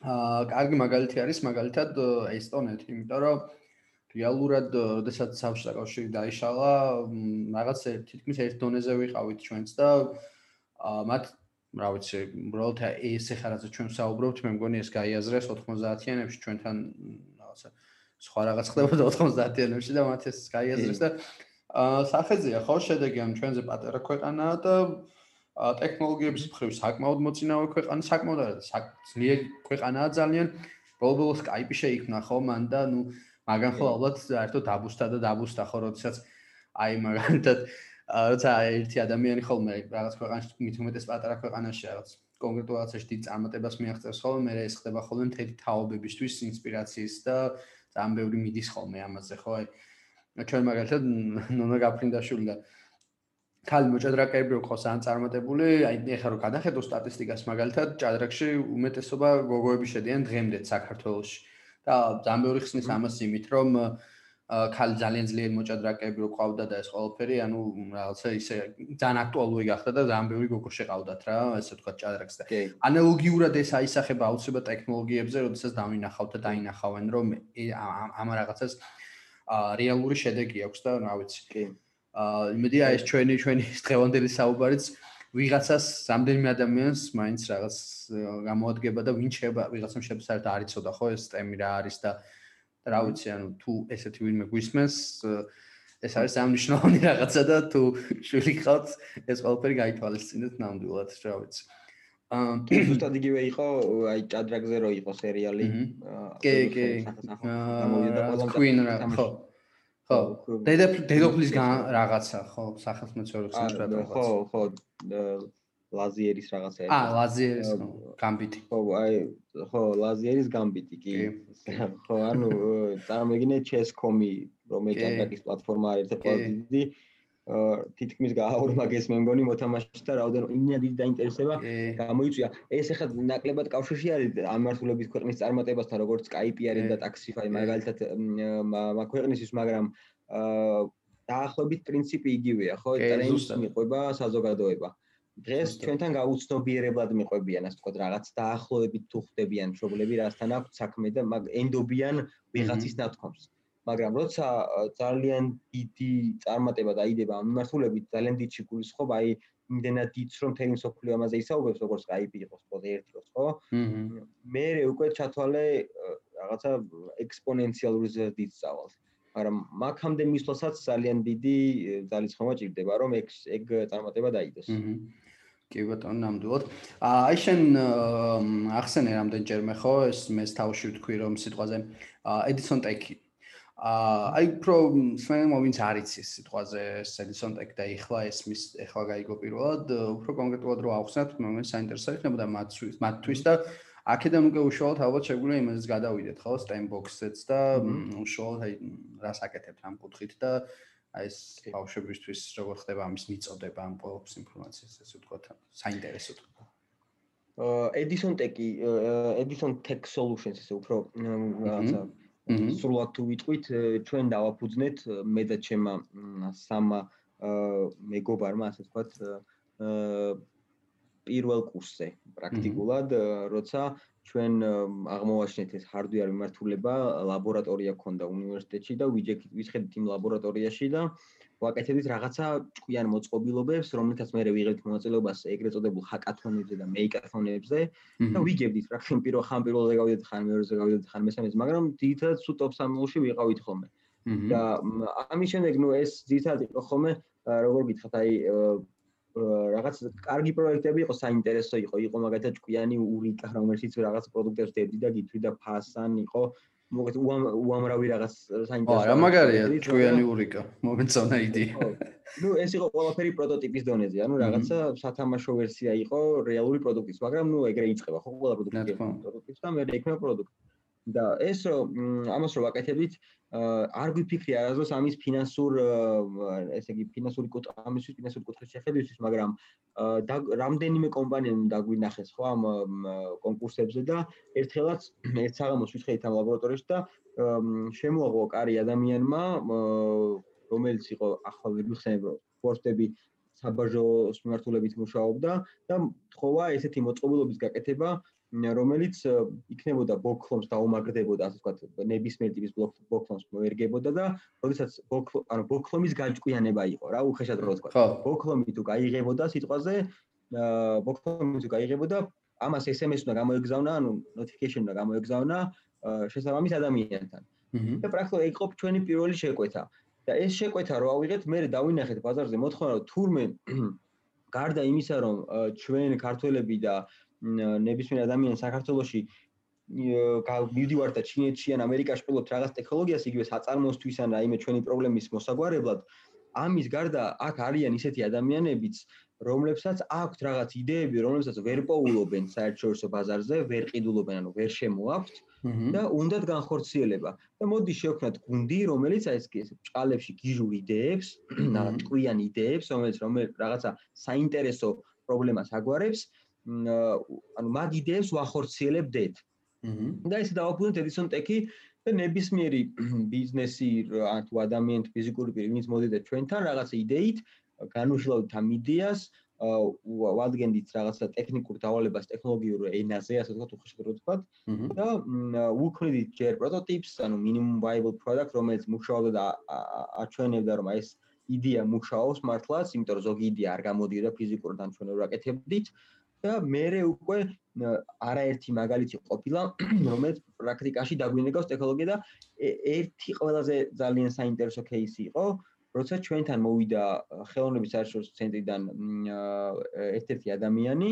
აა კარგი მაგალითი არის მაგალითად ესტონეთი, იმიტომ რომ რეალურად, როდესაც საბჭოთა კავშირი დაიშალა, რაღაც თითქმის ერთ დონეზე ვიყავით ჩვენც და აა მათ, რა ვიცი, უბრალოდ ეს ახლა რაც ჩვენ საუბრობთ, მე მგონი ეს გაიაზრეს 90-იანებში ჩვენთან რაღაცა სხვა რაღაც ხდებოდა 90-იანებში და მათ ეს გაიაზრეს და აა სახეზეა ხო შედეგი ამ ჩვენზე პატარა ქვეყანაა და ტექნოლოგიების მხრივ საკმაოდ მოწინავე ქვეყანა, საკმაოდ არა, ძლიერი ქვეყანაა ძალიან. ბოლო-ბოლო Skype-ი შეიქმნა ხო მან და ნუ მაგან ხო ალბათ საერთოდ დაბუსტა და დაბუსტა ხო როდესაც აი მაგალითად როცა ერთი ადამიანი ხოლმე რაღაც ქვეყანაში მით უმეტეს პატარა ქვეყანაში რაღაც კონკრეტულ რაღაცაში დიდ წარმატებას მიაღწევს ხოლმე მე ეს ხდება ხოლმე მთელი თაობებისთვის ინსპირაციის და ძალიან ბევრი მიდის ხოლმე ამაზე ხო აი ჩვენ მაგალითად ნონა გაფრინდაშვილი და ქალი მოჭადრაკეები რო ყავს ან წარმატებული აი ეხლა რო გადახედო სტატისტიკას მაგალითად ჭადრაკში უმეტესობა გოგოები შედიან დღემდე საქართველოში და ძალიან ბევრი ხსნის ამას იმით, რომ ქალი ძალიან ძლიერ მოჭადრაკეები რო ყავდა და ეს ყველაფერი, ანუ რაღაცა ისე ძალიან აქტუალური გახდა და ძალიან ბევრი გოგო შეყავდათ რა, ესე ვთქვათ ჭადრაკს და ანალოგიურად ეს აისახება აუცილებლად ტექნოლოგიებზე, როდესაც დავინახავთ და დაინახავენ, რომ ამ რაღაცას რეალური შედეგი აქვს და რა ვიცი. კი. აა იმედია ეს ჩვენი ჩვენი დღევანდელი საუბარიც ვიღაცას რამდენიმე ადამიანს მაინც რაღაც გამოადგება და ვინ შეება ვიღაცამ შეება საერთოდ არ იცოდა ხო ეს ტემი რა არის და რა ვიცი ანუ თუ ესეთი ვინმე გვისმენს ეს არის სამნიშნავი რაღაცა და თუ შვილი ხავთ ეს ყველაფერი გაითვალისწინეთ ნამდვილად რა ვიცი.
აა ზუსტად იგივე იყო აი ჭადრაგზე რო იყო სერიალი
კი კი. აა Queen რა ხო ხო. დედოფლის რაღაცა ხო სახელმწიფო
ცენტრად ხო ხო ლაზიერის რაღაცა
აა ლაზიერის გამბიტი
ხო აი ხო ლაზიერის გამბიტი კი. ხო ანუ წარმოგიდგენთ chess.com-ი რომელიც ჭადრაკის პლატფორმა არის ერთ-ერთი დიდი თითქმის გააორმაგეს მე მგონი მოთამაშეთა რაოდენობა დიდი დაინტერესება გამოიწვია. ეს ახლა ნაკლებად კავშირში არის ამ მართულების ქვეყნის წარმატებასთან როგორც Skype არის და Taxify მაგალითად მაგ ქვეყნისთვის მაგრამ დაახლოებით პრინციპი იგივეა ხო? ტრენდს მიყვება საზოგადოება. დღეს ჩვენთან გაუცნობიერებლად მიყვებიან ასე ვთქვათ რაღაც დაახლოებით თუ ხდებიან მშობლები რასთან აქვს საქმე და ენდობიან ვიღაცის ნათქვამს მაგრამ როცა ძალიან დიდი წარმატება დაიდება ამ მიმართულებით ძალიან დიდ შეგულისხმობა აი იმდენად დიდს რომ თემი სოფლიო ამაზე ისაუბრებს როგორც Skype იყოს პოდე ერთი იყოს ხო? მე უკვე ჩათვალე რაღაცა ექსპონენციალური ზრდით წავალ. მაგრამ მაგამდე მისვლასაც ძალიან დიდი ძალისხმობა ჭირდება რომ ეგ ეგ წარმატება დაიდოს.
კი ბატონო, ნამდვილად. აი შენ ახსენე რამდენჯერმე ხო ეს მე თავში ვთქვი რომ სიტყვაზე Edison Tech აი უფრო სმენელმა ვინც არის ის სიტყვაზე Edison Tech და ეხლა ეს მის ეხლა გაიგო პირველად უფრო კონკრეტულად რო ახსნათ მე საინტერესო იქნებოდა მათთვის მათთვის და აქედან უკვე უშუალოდ ალბათ შეგვიძლია იმაზეც გადავიდეთ ხო Steinbox-ets და უშუალოდ აი რას აკეთებთ ამ კუთხით და აი ეს ბავშვებისთვის როგორ ხდება ამის მიწოდება ამ ყოველს ინფორმაციას ესე ვთქვათ საინტერესოდ.
Edison Tech Edison Tech Solutions ესე უფრო რაღაცა სრულად თუ ვიტყვით, ჩვენ დავაფუძნეთ მე და ჩემმა სამა მეგობარმა, ასე ვთქვათ, პირველ კურსზე პრაქტიკულად, როცა ჩვენ აღმოვაჩინეთ ეს hardware მიმართულება, ლაბორატორია ქონდა უნივერსიტეტში და ვიხედით იმ ლაბორატორიაში და ვაკეთებდით რაღაცა ჭკვიან მოწყობილობებს, რომლითაც მე ვიღებთ მონაწილეობას ეგრეთ წოდებულ ჰაკათონებზე და მეიკათონებზე და ვიგებდით პრაქტიკულად პირველ ხან პირველზე გავიდეთ ხან მეორეზე გავიდეთ ხან მესამეზე, მაგრამ ძირითადად სუ ტოპ 3-ში ვიყავით ხოლმე. და ამის შემდეგ ნუ ეს ძირითადად იყო ხოლმე როგორ გითხრათ, აი რაღაც კარგი პროექტები იყო, საინტერესო იყო, იყო მაგალითად ჭკვიანი ურიკა, რომელშიც რაღაც პროდუქტებს დებდი და გითვი და ფასან იყო მოგეთ უამრავი რაღაც
საინტერესო. არა, მაგარია ჭკვიანი ურიკა, მომეწონა იდეა.
ნუ ეს იყო ყველაფერი პროტოტიპის დონეზე, ანუ რაღაცა სათამაშო ვერსია იყო რეალური პროდუქტის, მაგრამ ნუ ეგრე იწყება ხო ყველა პროდუქტი პროტოტიპს და მე რეიქნა პროდუქტი. და ეს ამას რო ვაკეთებდით არ გვიფიქრი არასდროს ამის ფინანსურ ესე იგი ფინანსური ამისთვის ფინანსური კუთხის შეხედვისთვის მაგრამ რამდენიმე კომპანიამ დაგვინახეს ხო ამ კონკურსებზე და ერთხელაც ერთ საღამოს ვიწყეთ ამ ლაბორატორიაში და შემოაღო კარი ადამიანმა რომელიც იყო ახლა ვერ მიხსენებ რომ სპორტები საბაჟოს მიმართულებით მუშაობდა და თხოვა ესეთი მოწყობილობის გაკეთება რომელიც იქნებოდა ბოქლომს დაუმაგრდებოდა ასე ვთქვათ ნებისმიერ ტიპის ბოქლომს მოერგებოდა და როდესაც ბოქლო ანუ ბოქლომის გაჭკვიანება იყო რა უხეშად რო ვთქვა ბოქლომი თუ გაიღებოდა სიტყვაზე ბოქლომი თუ გაიღებოდა ამას SMS უნდა გამოეგზავნა ანუ notification უნდა გამოეგზავნა შესაბამის ადამიანთან. და პრაქტიკულად იყო ჩვენი პირველი შეკვეთა. და ეს შეკვეთა რო ავიღეთ მე დავინახეთ ბაზარზე მოთხოვნა რომ თურმე გარდა იმისა რომ ჩვენ ქართველები და ნებისმიერ ადამიანს საქართველოში მივდივართ და ჩინეთში ან ამერიკაში პილოტ რაღაც ტექნოლოგიას იგივე საწარმოისთვის ან რაიმე ჩვენი პრობლემის მოსაგვარებლად ამის გარდა აქ არიან ისეთი ადამიანებიც რომლებსაც აქვთ რაღაც იდეები რომლებსაც ვერ პოულობენ საერთაშორისო ბაზარზე ვერ ყიდულობენ ანუ ვერ შემოაქვთ და უნდათ განხორციელება. და მოდი შევქნათ გუნდი რომელიც აი ეს ბჭყალებში გიჟურ იდეებს ტყვიან იდეებს რომელიც რომელიც რაღაცა საინტერესო პრობლემას აგვარებს ანუ მაგ იდეებს ვახორციელებდეთ. და ესე დავაბრუნოთ Edison Tech-ი და ნებისმიერი ბიზნესი ან თუ ადამიანი ფიზიკური პირი ვინც მოდიდა ჩვენთან რაღაცა იდეით, განუშლავთ ამ იდეას, ვადგენდით რაღაცა ტექნიკურ დავალებას ტექნოლოგიურ ენაზე, ასე ვთქვათ, უხეშად რო ვთქვათ და ვუქმნით ჯერ პროტოტიპს, ანუ minimum viable product, რომელიც მუშაობდა და აჩვენებდა რომ ეს იდეა მუშაობს მართლაც, იმიტომ რომ ზოგი იდეა არ გამოდიოდა ფიზიკურად ან ჩვენ რო აკეთებდით. და მეორე უკვე არაერთი მაგალითი ყოფილა, რომელიც პრაქტიკაში დაგვინეგავს ტექნოლოგია და ერთი ყველაზე ძალიან საინტერესო кейსი იყო, როცა ჩვენთან მოვიდა ხელოვნების საერთაშორისო ცენტრიდან ერთ-ერთი ადამიანი,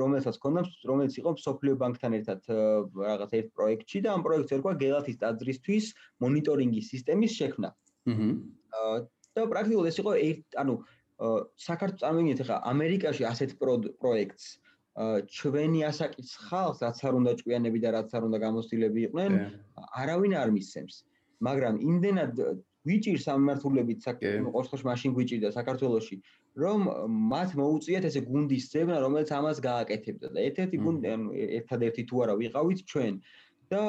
რომელსაც ქონდა, რომელიც იყო სოფლიო ბანკთან ერთად რაღაც ერთ პროექტში და ამ პროექტს ერქვა გელათის ტაძრისთვის მონიტორინგის სისტემის შექმნა. აჰა. და პრაქტიკულად ეს იყო ერთ, ანუ საქართველოს წარმოგიდგენთ ახლა ამერიკაში ასეთ პროექტს ჩვენი ასაკის ხალხს რაც არ უნდა ჭკვიანები და რაც არ უნდა გამოცდილები იყვნენ არავინ არ მისცემს. მაგრამ იმდენად ვიჭირს ამ მართულებით საქართველოს მაშინ გვიჭირდა საქართველოსში რომ მათ მოუწიათ ესე გუნდის ძებნა რომელიც ამას გააკეთებდა და ერთ-ერთი გუნდი ანუ ერთადერთი თუ არა ვიყავით ჩვენ და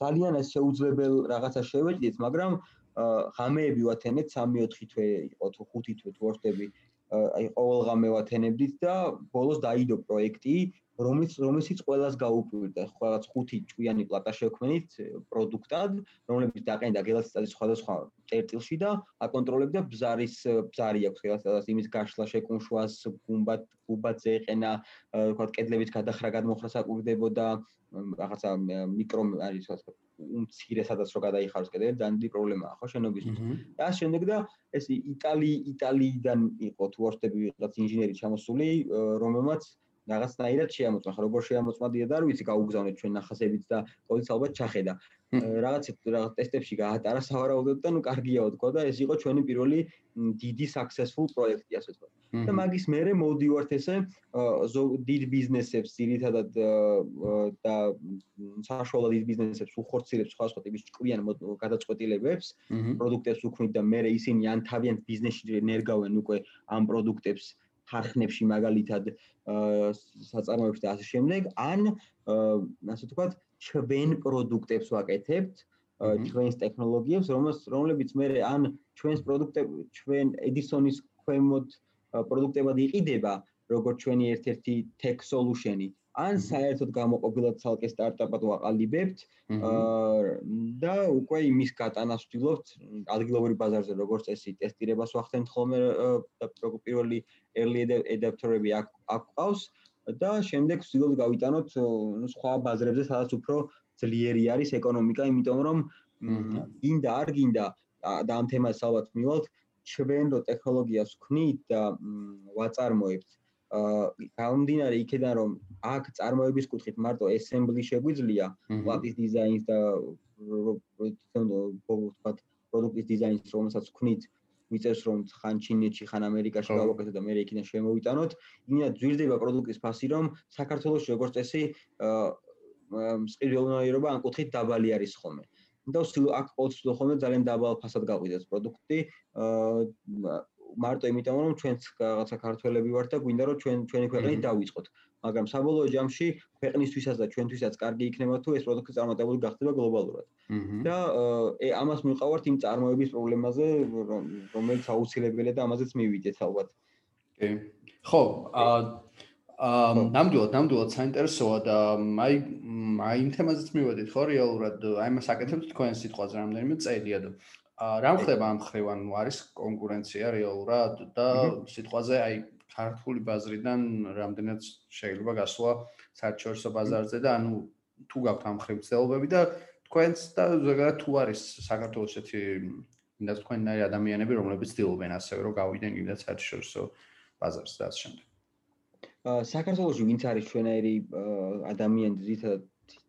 ძალიან ეს შეუძლებელ რაღაცა შევეჭდით მაგრამ ღამეები ვათენეთ 3-4 თვე იყო თუ 5 თვე თუ ვარდები აი ყოველ ღამე ვათენებდით და ბოლოს დაიდო პროექტი რომელიც რომელსაც ყველას გაუკვირდა. რაღაც ხუთი ჭვიანი პლატა შევქმნით პროდუქტად რომლებიც დაყენდა გელასტადის სხვადასხვა წერტილში და აკონტროლებდა ბზარის ბზარი აქვს გელასტადის იმის გაშლა შეკუმშვას გუმბათ გუბათზე ეყენა თქვა კედლების გადახრა გადმოხრა საკვირდებოდა რაღაცა მიკრო არის ასე უმცირე სადაც რო გადაიხაროს კედელი ძალიან დიდი პრობლემაა ხო შენობისთვის. და ამ შემდეგ და ეს იტალი იტალიიდან იყო თუ ვარდები ვიღაც ინჟინერი ჩამოსული რომელმაც რაღაცნაირად შეამოწმა, ხო როგორ შეამოწმადია და არ ვიცი გაუგზავნეთ ჩვენ ნახასებით და ყოველთვის ალბათ ჩახედა. რაღაც რაღაც ტესტებში გაატარა სავარაუდოდ და ნუ კარგიაო თქვა და ეს იყო ჩვენი პირველი დიდი successful პროექტი ასე თქვა. და მაგის მერე მოვდივართ ესე დიდ ბიზნესებს, ძირითადად და საშუალო დიდ ბიზნესებს უხორციელებს სხვა სხვა ტიპის ჭკვიან გადაწყვეტილებებს, პროდუქტებს უქმნით და მერე ისინი ან თავიანთ ბიზნესში ნერგავენ უკვე ამ პროდუქტებს ხარხნებში მაგალითად საწარმოებში და ასე შემდეგ ან ასე ვთქვათ ჩვენ პროდუქტებს ვაკეთებთ ჩვენს ტექნოლოგიებს რომლებიც მე ან ჩვენს პროდუქტებს ჩვენ Edison-ის ქვემოთ პროდუქტებად იყიდება როგორც ჩვენი ერთ-ერთი tech solution-ი ან საერთოდ გამოყოფილად ცალკე სტარტაპად ვაყალიბებთ და უკვე იმის გატანას ვთილობთ ადგილობრივ ბაზარზე როგორც წესი ტესტირებას ვახდენთ ხოლმე პირველი early adapter-ები აქ ყავს და შემდეგ ვთილობთ გავიტანოთ სხვა ბაზრებზე სადაც უფრო ძლიერი არის ეკონომიკა იმიტომ რომ გინდა არ გინდა და ამ თემას ალბათ მივალთ ჩვენ რო ტექნოლოგიას ვქნით და ვაწარმოებთ გამომდინარე იქიდან რომ აქ წარმოების კუთხით მარტო assembly შეგვიძლია პლატის დიზაინს და ვთქვათ პროდუქტის დიზაინს რომელსაც ვქნით მიწევს რომ ხან ჩინეთში ხან ამერიკაში გავაკეთოთ და მე იქიდან შემოვიტანოთ იმენა ძვირდება პროდუქტის ფასი რომ საქართველოს როგორც წესი სყიდულნაირობა ან კუთხით დაბალი არის ხოლმე. და ვსილო აქ ყოველთვის ხოლმე ძალიან დაბალ ფასად გაყვიდეს პროდუქტი. მარტო იმიტომ რომ ჩვენც რაღაცა ქართველები ვართ და გვინდა რომ ჩვენ ჩვენი ქვეყნით დავიწყოთ. მაგრამ საბოლოო ჯამში ქვეყნისთვისაც და ჩვენთვისაც კარგი იქნება თუ ეს პროდუქტი წარმატებული გახდება გლობალურად. და ე ამას მივყავართ იმ წარმოების პრობლემაზე, რომელიც აუცილებელია და ამაზეც მივიდეთ ალბათ.
კი. ხო, აა ნამდვილად, ნამდვილად საინტერესოა და აი აი იმ თემაზეც მივედით ხო რეალურად, აი მას აკეთებთ თქვენ სიტყვაზე რამდენიმე წელია და რა ხდება ამ ხრივ ანუ არის კონკურენცია რეალურად და სიტყვაზე აი ქართული ბაზრიდან რამდენად შეიძლება გასვლა საერთაშორისო ბაზარზე და ანუ თუ გაქვთ ამ ხრივ ცდილობები და თქვენც და ზოგადად თუ არის საქართველოს ესეთი ინდა თქვენნაირი ადამიანები რომლებიც ცდილობენ ასევე რომ გავიდნენ იმდა საერთაშორისო ბაზარზე და ამ შემდეგ.
საქართველოს ვინც არის ჩვენაირი ადამიანი ძირითადად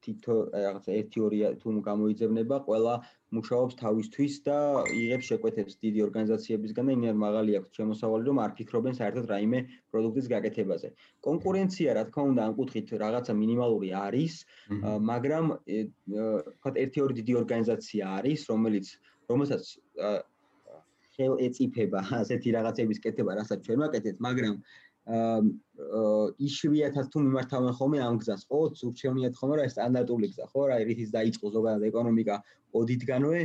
თითო რაღაცა 1-2 თუ გამოიძებნება, ყველა მუშაობს თავისთვის და იღებს შეკვეთებს დიდი ორგანიზაციებისგან და იმერ მაღალი აქვს შემოსავალი, რომ არ ფიქრობენ საერთოდ რაიმე პროდუქტის გაკეთებაზე. კონკურენცია, რა თქმა უნდა, ამ კუთხით რაღაცა მინიმალური არის, მაგრამ თქვა 1-2 დიდი ორგანიზაცია არის, რომელიც რომელსაც ხელ ეწიფება ასეთი რაღაცების კეთება, რასაც ჩვენ ვაკეთებთ, მაგრამ იშვიათად თუ მიმართავენ ხოლმე ამ გზას. ყოველთვის ურჩევნიათ ხოლმე რა სტანდარტული გზა, ხო, რა რითიც დაიწყო ზოგადად ეკონომიკა ოდითგანვე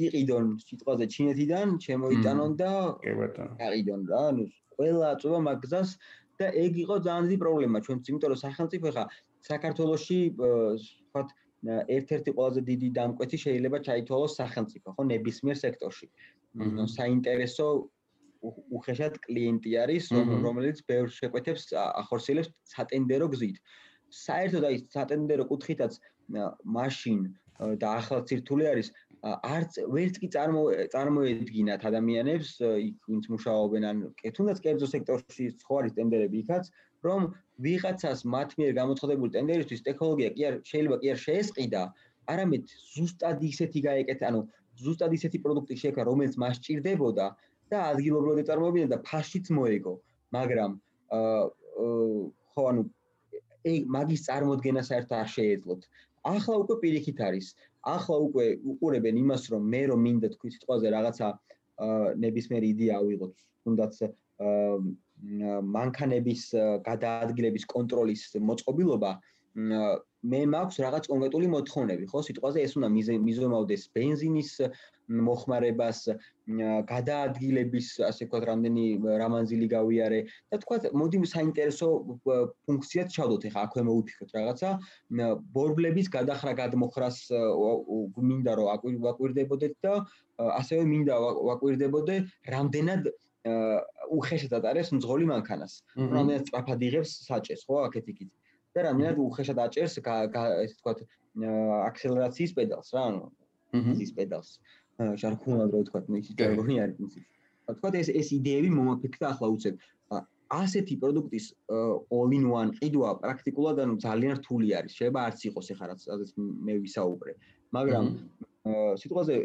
იყიდონ სიტყვაზე ჩინეთიდან, შემოიტანონ და კი ბატონო. აყიდონ რა, ანუ ყველა აწובה მაგ გზას და ეგ იყო ძალიან დიდი პრობლემა ჩვენც, იმიტომ რომ სახელმწიფო ეხა საქართველოში თქვა ერთ-ერთი ყველაზე დიდი დამკვეთი შეიძლება ჩაითვალოს სახელმწიფო, ხო, ნებისმიერ სექტორში. საინტერესო უხეშად კლიენტი არის, რომელიც ბევრ შეკვეთებს ახორციელებს სატენდერო გზით. საერთოდ აი სატენდერო კუთხითაც მაშინ და ახლა ცირთული არის არც ვერც კი წარმოედგინათ ადამიანებს იქ ვინც მუშაობენ ან თუნდაც კერძო სექტორში ხო არის ტენდერები იქაც რომ ვიღაცას მათ მიერ გამოცხადებული ტენდერისთვის ტექნოლოგია კი არ შეიძლება კი არ შეესყიდა არამედ ზუსტად ისეთი გაეკეთა ანუ ზუსტად ისეთი პროდუქტი შექმნა რომელიც მას ჭირდებოდა და ადგილობრივად ეწარმოებინა და ფაშიც მოეგო, მაგრამ აა ხო ანუ ეგ მაგის წარმოქმნა საერთოდ არ შეეძლოთ. ახლა უკვე პირიქით არის. ახლა უკვე უყურებენ იმას, რომ მე რომ მინდა თქვი სიტყვაზე რაღაცა აა ნებისმიერი იდეა ავიღოთ, თუნდაც აა მანქანების გადაადგილების კონტროლის მოწყობილობა მე მაქვს რაღაც კონკრეტული მოთხოვნები, ხო? სიტყვაზე ეს უნდა მიზომავდეს ბენზინის მოხმარებას, გადაადგილების, ასე ვთქვათ, რამდენი რამანძილი გავიარე და თქვათ, მოდი საინტერესო ფუნქციად ჩავდოთ ახლა აქვე მოვიფიქროთ რაღაცა, ბორბლების გადახრა გადმოხრას მინდა რომ ვაკვირდებოდეთ და ასევე მინდა ვაკვირდებოდე რამდენად უხეშად ატარებს მძღოლი მანქანას. რამდენად სწრაფად იღებს საჭეს, ხო, აქეთ იქით. და რამდენად უხეშად აჭერს ესე ვთქვათ აქსელერაციის პედალს რა, ანუ ის პედალს. ჟარგონად რო ვთქვათ, ის ჟარგონი არის პრინციპი. ვთქვათ ეს ეს იდეები მომაფიქრდა ახლა უცებ. ასეთი პროდუქტის all in one ყიდვა პრაქტიკულად ანუ ძალიან რთული არის. შეიძლება არც იყოს ეხლა რაც მე ვისაუბრე. მაგრამ სიტყვაზე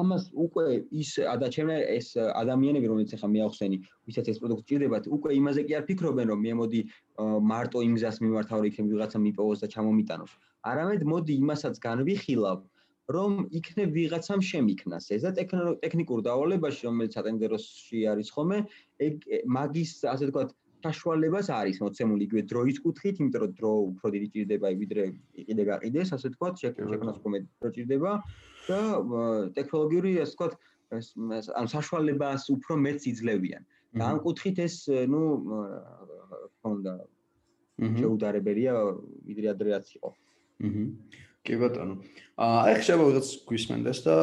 ამას უკვე ის და ჩემე ეს ადამიანები რომელიც ახლა მეახსენი ვისაც ეს პროდუქტი ჭირდებათ უკვე იმაზე კი არ ფიქრობენ რომ მე მოდი მარტო იმ გზას მიმართავ იქნებ ვიღაცა მიპოვოს და ჩამომიტანოს. არამედ მოდი იმასაც განვიხილავ რომ იქნებ ვიღაცამ შემიქნას ეს და ტექნიკურ დავალებაში რომელიც ატენდეროსში არის ხოლმე მაგის ასე ვთქვათ საშუალებას არის მოცემული იგივე დროის კუთხით იმიტომ რომ დრო უფრო დიდი ჭირდება ვიდრე იყიდე გაყიდეს ასე ვთქვათ შექმნას უფრო მეტი დრო ჭირდება და ტექნოლოგიური ასე ვთქვათ ან საშუალებას უფრო მეტს იძლევიან. და ამ კუთხით ეს ნუ თქონდა შეუდარებელია ვიდრე ადრე რაც იყო.
აჰა კი ბატონო. აი ხშება ვიღაც გვისმენდეს და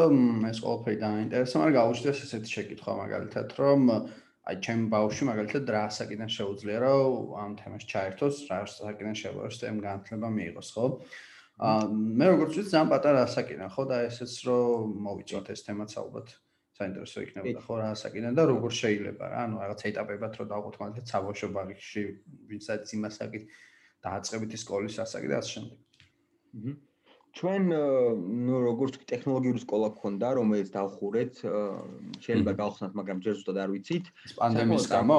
ეს ყველაფერი დაინტერესა, მაგრამ გაუჩნდეს ესეთი შეკითხვა მაგალითად, რომ აი ჩემ ბავშვი მაგალითად რა საკიდან შეუძლია რომ ამ თემას ჩაერთოს, რა საკიდან შეუძლია რომ STEM განათლება მიიღოს, ხო? აა მე როგორც ვიცი, ძალიან პატარა საკიდან, ხო და ესეც რომ მოვიწოთ ეს თემაც ალბათ საინტერესო იქნებოდა, ხო, რა საკიდან და როგორ შეიძლება რა, ანუ რაღაც ეტაპებად რომ დავყოთ მაგალითად საბავშვო ბაღში, ვინცაც იმასაკით დააწყებითი სკოლის ასაკი და ასე შემდეგ.
აჰა ჩვენ ნუ როგორც კი ტექნოლოგიური სკოლა გქონდა, რომელიც დავხურეთ, შეიძლება გავხსნათ, მაგრამ ჯერ ზუსტად არ ვიცით.
პანდემიის გამო?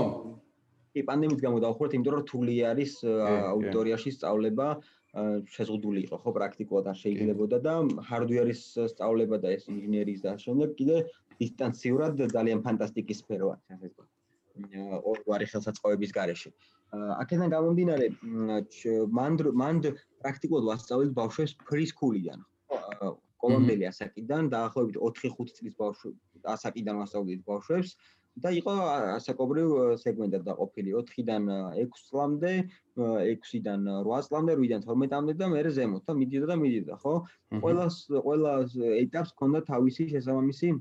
კი, პანდემიის გამო დავხურეთ, იმიტომ რომ რთული არის აუდიტორიაში სწავლება, შეზღუდული იყო ხო პრაქტიკულად არ შეიძლებოდა და hardware-ის სწავლება და ეს ინჟინერიის და შემდეგ კიდე დისტანციურად ძალიან ფანტასტიკი სფერო არის, ასე ვთქვათ. ორგვარი ხელსაწყოების გარეშე. აქედან გამომდინარე, მანდ მანდ პრაქტიკულად ვასწავლეთ ბავშვებს preschool-იდან. კოლონდელი ასაკიდან, დაახლოებით 4-5 წლის ბავშვებს ასაკიდან ვასწავლეთ ბავშვებს. და იყო ასაკობრივ სეგმენტად დაყოფილი 4-დან 6 წლამდე, 6-დან 8 წლამდე, 8-დან 12-მდე და მერე ზემოთ და მიდიოდა და მიდიოდა, ხო? ყველას ყველა ეტაპს ჰქონდა თავისი შესაბამისი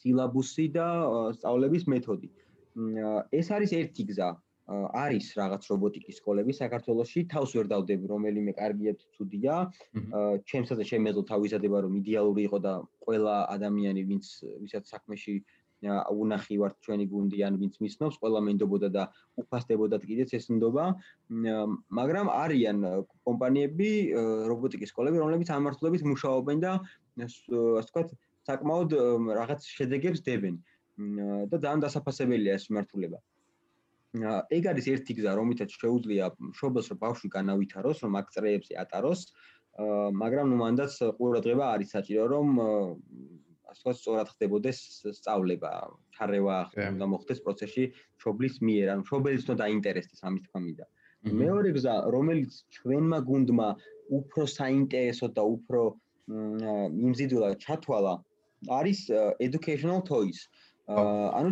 სილაბუსი და სწავლების მეთოდი. ეს არის ერთი გზა. არის რაღაც რობოტიკის სკოლები საქართველოში, თავს ვერ დავდები, რომელიმე კარგია თუ ცუდია. ჩემსაც შემეძლო თავისადება რომ იდეალური იყო და ყველა ადამიანი, ვინც ვისაც საქმეში უნახი ვართ ჩვენი გუნდი ან ვინც მისნობს, ყველა მენდობოდა და უფასდებოდა კიდეც ეს ნდობა. მაგრამ არიან კომპანიები, რობოტიკის სკოლები, რომლებიც ამართლებით მუშაობენ და ასე ვთქვათ, საკმაოდ რაღაც შედეგებს დებენ. და ძალიან დასაფასებელია ეს მიმართულება. ეგ არის ერთი გზა, რომლითაც შეუძლია შობელს რომ ბავშვი განავითაროს, რომ აქ წრეებზე ატაროს. მაგრამ ნუ მანდაც ყურადღება არის საჭირო, რომ ასე სწორად ხდებოდეს სწავლება, ჩარევა უნდა მოხდეს პროცესში შობლის მიერ, ანუ შობელის უნდა დაინტერესდეს ამის თქმა მინდა. მეორე გზა, რომელიც ჩვენმა გუნდმა უფრო საინტერესო და უფრო იმზიდულად ჩათვალა, არის educational toys. ანუ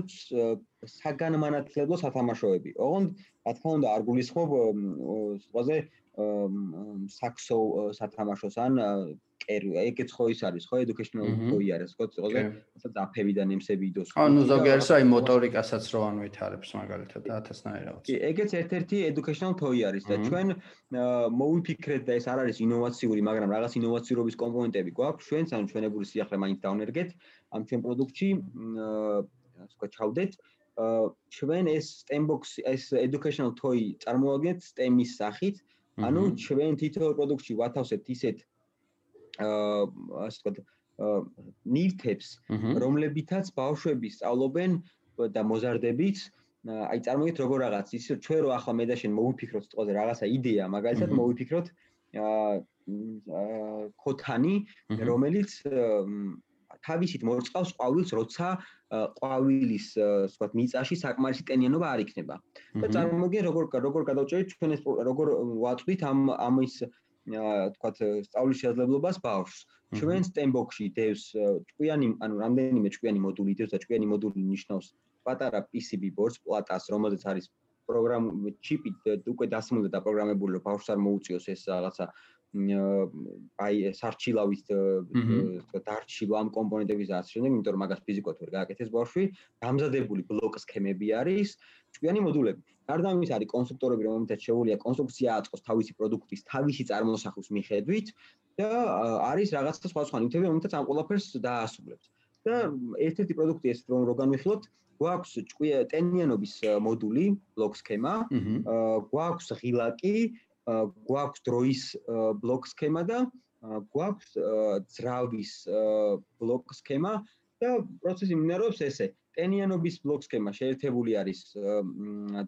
საგანმანათლებლო სათამაშოები. ოღონდ, რა თქმა უნდა, არ გულისხმობ სხვაზე საქსო სათამაშოს ან კერი, ეგეც ხო ის არის, ხო, educational toy არის, ხო, ზოგადად, ასე დაფები და ნემსები იდოს.
ანუ ზოგადად აი მოტორიკასაც რო ანუ ვითარებს მაგალითად და ათასნაირ რაღაც.
კი, ეგეც ერთ-ერთი educational toy არის და ჩვენ მოვიფიქრეთ და ეს არ არის ინოვაციური, მაგრამ რაღაც ინოვაციურობის კომპონენტები გვაქვს ჩვენს, ანუ ჩვენებური სიახლე მაინც დავნერგეთ ამ ჩვენ პროდუქტში, ასე ვქო, ჩავდეთ. ჩვენ ეს STEMbox ეს educational toy წარმოადგენთ STEM-ის სახით. ანუ ჩვენ თითოეულ პროდუქტში ვათავსებთ ისეთ ასე ვთქვათ ნივთებს, რომლებითაც ბავშვები სწავლობენ და მოზარდებით აი წარმოგეთ როგორ რაღაც ის ჩვენ რო ახლა მე და შენ მოვიფიქროთ სიტყვაზე რაღაცა იდეა, მაგალითად მოვიფიქროთ აა ქოთანი, რომელიც თავისით მოწყავს ყვავილს, როცა ყვავილის, ასე ვთქვათ, მიწაში საკმარისი ტენიანობა არ იქნება. და წარმოგიდგენ როგორ როგორ გადავჭერით ჩვენ ეს როგორ ვაწვით ამ ამის თქვათ სწავლის შესაძლებლობას ბავშვს. ჩვენ STEMbox-ში დევს ჭკვიანი, ანუ რამდენიმე ჭკვიანი მოდული დევს და ჭკვიანი მოდული ნიშნავს პატარა PCB boards პლატას, რომელზეც არის პროგრამ ჩიპი უკვე დასმული და პროგრამებული, რომ ბავშვს არ მოუწიოს ეს რაღაცა აი სარჩილავის დარჩილო ამ კომპონენტების შემდეგ, იმიტომ რომ მაგას ფიზიკოთ ვერ გააკეთეს ბავშვი, დამზადებული ბლოკ სქემები არის, ჭკვიანი მოდულები. გარდა ამისა არის კონსტრუქტორები, რომელთაც შეუძლია კონსტრუქცია აწყოს თავისი პროდუქტის თავისი წარმოსახვის მიხედვით და არის რაღაცა სხვა სხვა ნივთები, რომელთაც ამ ყველაფერს დაასრულებს. და ერთ-ერთი პროდუქტი ეს რომ რო განვიხილოთ, გვაქვს ჭკვია ტენიანობის მოდული, ბლოკ სქემა, გვაქვს ღილაკი, გვაქვს დროის ბლოკ სქემა და გვაქვს ძრავის ბლოკ სქემა და პროცესი მიმდინარეობს ესე. ტენიანობის ბლოკ სქემა შეერთებული არის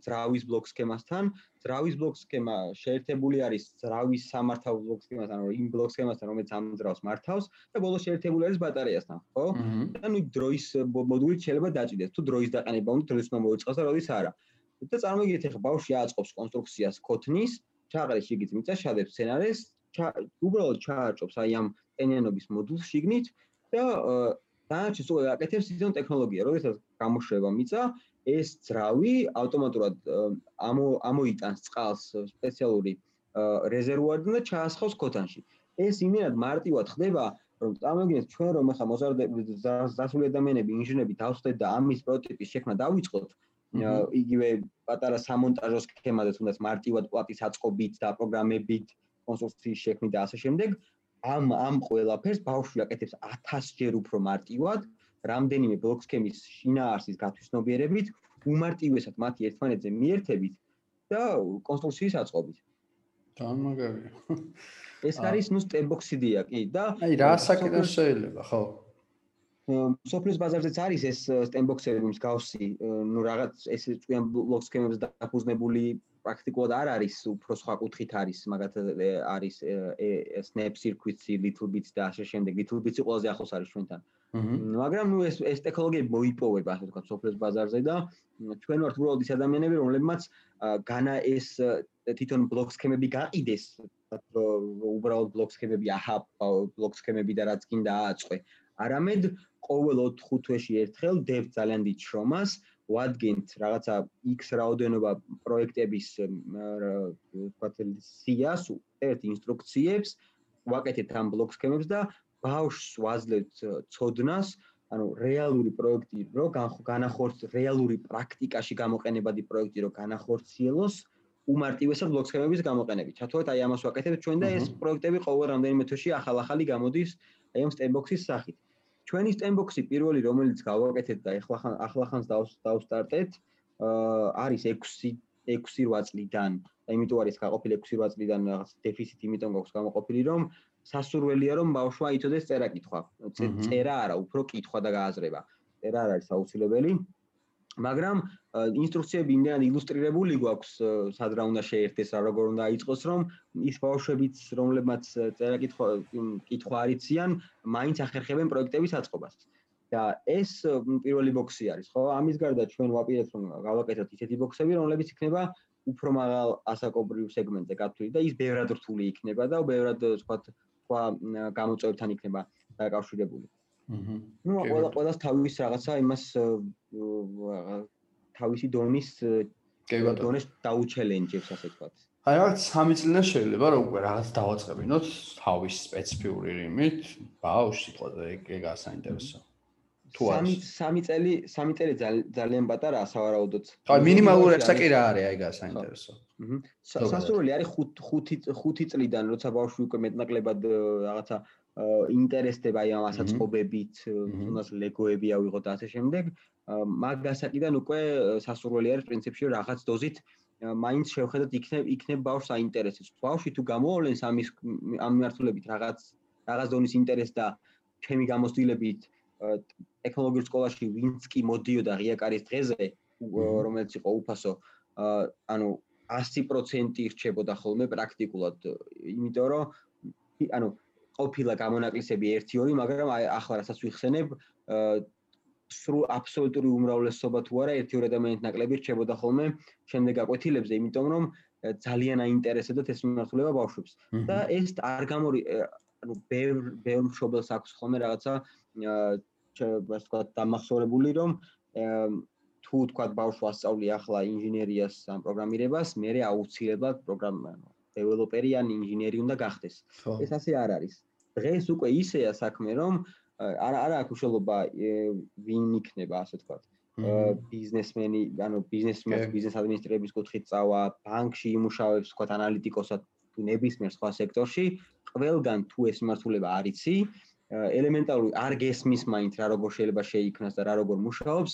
ძრავის ბლოკ სქემასთან, ძრავის ბლოკ სქემა შეერთებული არის ძრავის სამართავ ბლოკ სქემასთან, ანუ იმ ბლოკ სქემასთან, რომელიც ამ ძრავს მართავს და ბოლოს შეერთებული არის ბატარეასთან, ხო? და ნუ დროის მოდული შეიძლება დაჭიდეს. თუ დროის დაყენება უნდა უნდა მოიწყოს და როდის არა. და წარმოგიდგეთ ახლა ბავშვი აწყობს კონსტრუქციას ქოთნის ჩაყრის შიგით მიწა შადებს სცენარეს, უბრალოდ ჩააჭობს აი ამ ტენიანობის მოდულს შიგნით და დანარჩენს უკვე აკეთებს ისეთ ტექნოლოგია, როდესაც გამოშვება მიწა, ეს ძრავი ავტომატურად ამოიტანს წყალს სპეციალური რეზერვუარიდან და ჩაასხავს ქოთანში. ეს იმენად მარტივად ხდება, რომ წარმოგიდგენთ ჩვენ რომ ახლა მოზარდები დასული ადამიანები, ინჟინერები დავხდეთ და ამის პროტოტიპის შექმნა დავიწყოთ, იგივე პატარა სამონტაჟო სქემაზე თუნდაც მარტივად პლატის აწყობით და პროგრამებით კონსტრუქციის შექმნით და ასე შემდეგ ამ ამ ყველაფერს ბავშვი აკეთებს 1000 ჯერ უფრო მარტივად რამდენიმე ბლოკ სქემის შინაარსის გათვისნობიერებით უმარტივესად მათი ერთმანეთზე მიერთებით და კონსტრუქციის აწყობით.
დამაგარია.
ეს არის ნუ სტებოქსიდია კი და
აი რა საკითხი შეიძლება ხო?
სოფლის ბაზარზეც არის ეს სტემბოქსები მსგავსი, ну რაღაც ეს წვიან ბლოკ სქემებს დაფუძნებული პრაქტიკულად არ არის, უფრო სხვა კუთხით არის, მაგათ არის snap circuits-ი, little bits და ასე შემდეგ, little bits-ი ყველაზე ახლოს არის ჩვენთან. მაგრამ ну ეს ეს ტექნოლოგიები მოიპოვება, ასე ვთქვათ, სოფლის ბაზარზე და ჩვენ ვართ უბრალოდ ის ადამიანები, რომლებმაც განა ეს თვითონ ბლოკ სქემები გაყიდეს, უბრალოდ ბლოკ სქემები აჰა ბლოკ სქემები და რაც კიდე ააწყვე. არამედ ყოველ 4 თვეში ერთხელ დებ ძალიან დიდ შრომას ვადგენთ რაღაცა X რაოდენობა პროექტების ვთქვათ სიას, ერთ ინსტრუქციებს, ვაკეთებთ ამ ბლოკ სქემებს და ბავშვს ვაძლევთ ცოდნას, ანუ რეალური პროექტი რო განახორც რეალური პრაქტიკაში გამოყენებადი პროექტი რო განახორციელოს უმარტივესად ბლოკ სქემების გამოყენებით. ჩათვალეთ აი ამას ვაკეთებთ ჩვენ და ეს პროექტები ყოველ რამდენიმე თვეში ახალ-ახალი გამოდის აი ამ სტემბოქსის სახით. ჩვენი სტემბოქსი პირველი რომელიც გავაკეთეთ და ახლა ხან ახლა ხანს დავსტარტეთ არის 6 6-8 წლიდან. აიმიტომ არის გაყოფილი 6-8 წლიდან რაღაც დეფიციტი, იმიტომ გვაქვს გამოყოფილი რომ სასურველია რომ ბავშვა იცოდეს წერა კითხვა. წერა არა, უფრო კითხვა და გააზრება. წერა არ არის აუცილებელი. მაგრამ ინსტრუქციები იმდენად ილუსტრირებული გვაქვს სად რა უნდა შეერთდეს რა როგორ უნდა აიწყოს რომ ის ბავშვებიც რომლებმაც წერა კითხვა კითხვა არიციან მაინც ახერხებენ პროექტების აწყობას. და ეს პირველი ბოქსი არის ხო? ამის გარდა ჩვენ ვაპირებთ რომ გავაკეთოთ ისეთი ბოქსები რომლებიც იქნება უფრო მაღალ ასაკობრივ სეგმენტზე გათვლილი და ის ბევრად რთული იქნება და ბევრად სხვა სხვა გამოწვევებთან იქნება დაკავშირებული აჰა. ნუ ყველა ყველას თავის რაღაცა იმას თავისი დონის დონეს დაუჩელენჯებს ასე ვთქვათ.
აი რაღაც სამი წლიდან შეიძლება რომ უკვე რაღაც დავაწყებინოთ თავის სპეციფიური რიმით, ბაუში სიტყვაზე ეგ ასაინტერესო.
თუ არის სამი სამი წელი სამი წელი ძალიან პატარაა სავარაუდოდ.
აი მინიმალური ესა კი რა არის აი ეგ ასაინტერესო. აჰა.
სასურველი არის 5 5 5 წლიდან როცა ბავშვი უკვე მეტნაკლებად რაღაცა ინტერესდება აი ამ ასაწყობებით, თუნდაც ლეგოები ავიღოთ და ასე შემდეგ, მაგ გასაკიდან უკვე სასურველი არის პრინციპში რაღაც დოზით მაინც შევხედოთ იქნებ იქნებ ბავშვს აინტერესებს. ბავშვი თუ გამოავლენს ამის ამ მიმართულებით რაღაც რაღაც დონის ინტერესს და ჩემი გამოცდილებით ტექნოლოგიურ სკოლაში ვინც კი მოდიოდა ღიაკარის დღეზე, რომელიც იყო უფასო, ანუ 100% რჩებოდა ხოლმე პრაქტიკულად, იმიტომ რომ ანუ ყოფილა გამონაკლისები 1-2, მაგრამ ახლა რასაც ვიხსენებ, სრუ აბსოლუტური უმრავლესობა თუ არა 1-2 ადამიანით ნაკლები რჩებოდა ხოლმე შემდეგ აკვეთილებზე, იმიტომ რომ ძალიან აინტერესებდათ ეს მიმართულება ბავშვებს. და ეს არ გამორი ანუ ბევრ ბევრ მშობელს აქვს ხოლმე რაღაცა ასე თქვა დამახსოვრებული რომ თუ თქვა ბავშვი ასწავლი ახლა ინჟინერიას ან პროგრამირებას, მე აუცილებლად პროგრამა ანუ დეველოპერი ან ინჟინერი უნდა გახდეს. ეს ასე არ არის. დღეს უკვე ისეა საქმე, რომ არა არა აქვს უშუალობა ვინ იქნება, ასე ვთქვათ. ბიზნესმენი, ანუ ბიზნესმენი, ბიზნეს ადმინისტრების კუთხით წავა, ბანკში იმუშავებს, ვთქვათ, ანალიტიკოსად თუ ნებისმიერ სხვა სექტორში, ყველგან თუ ეს მიმართულება არიცი, ელემენტარული არ გესმის მაინც რა როგორ შეიძლება შეიქმნას და რა როგორ მუშაობს,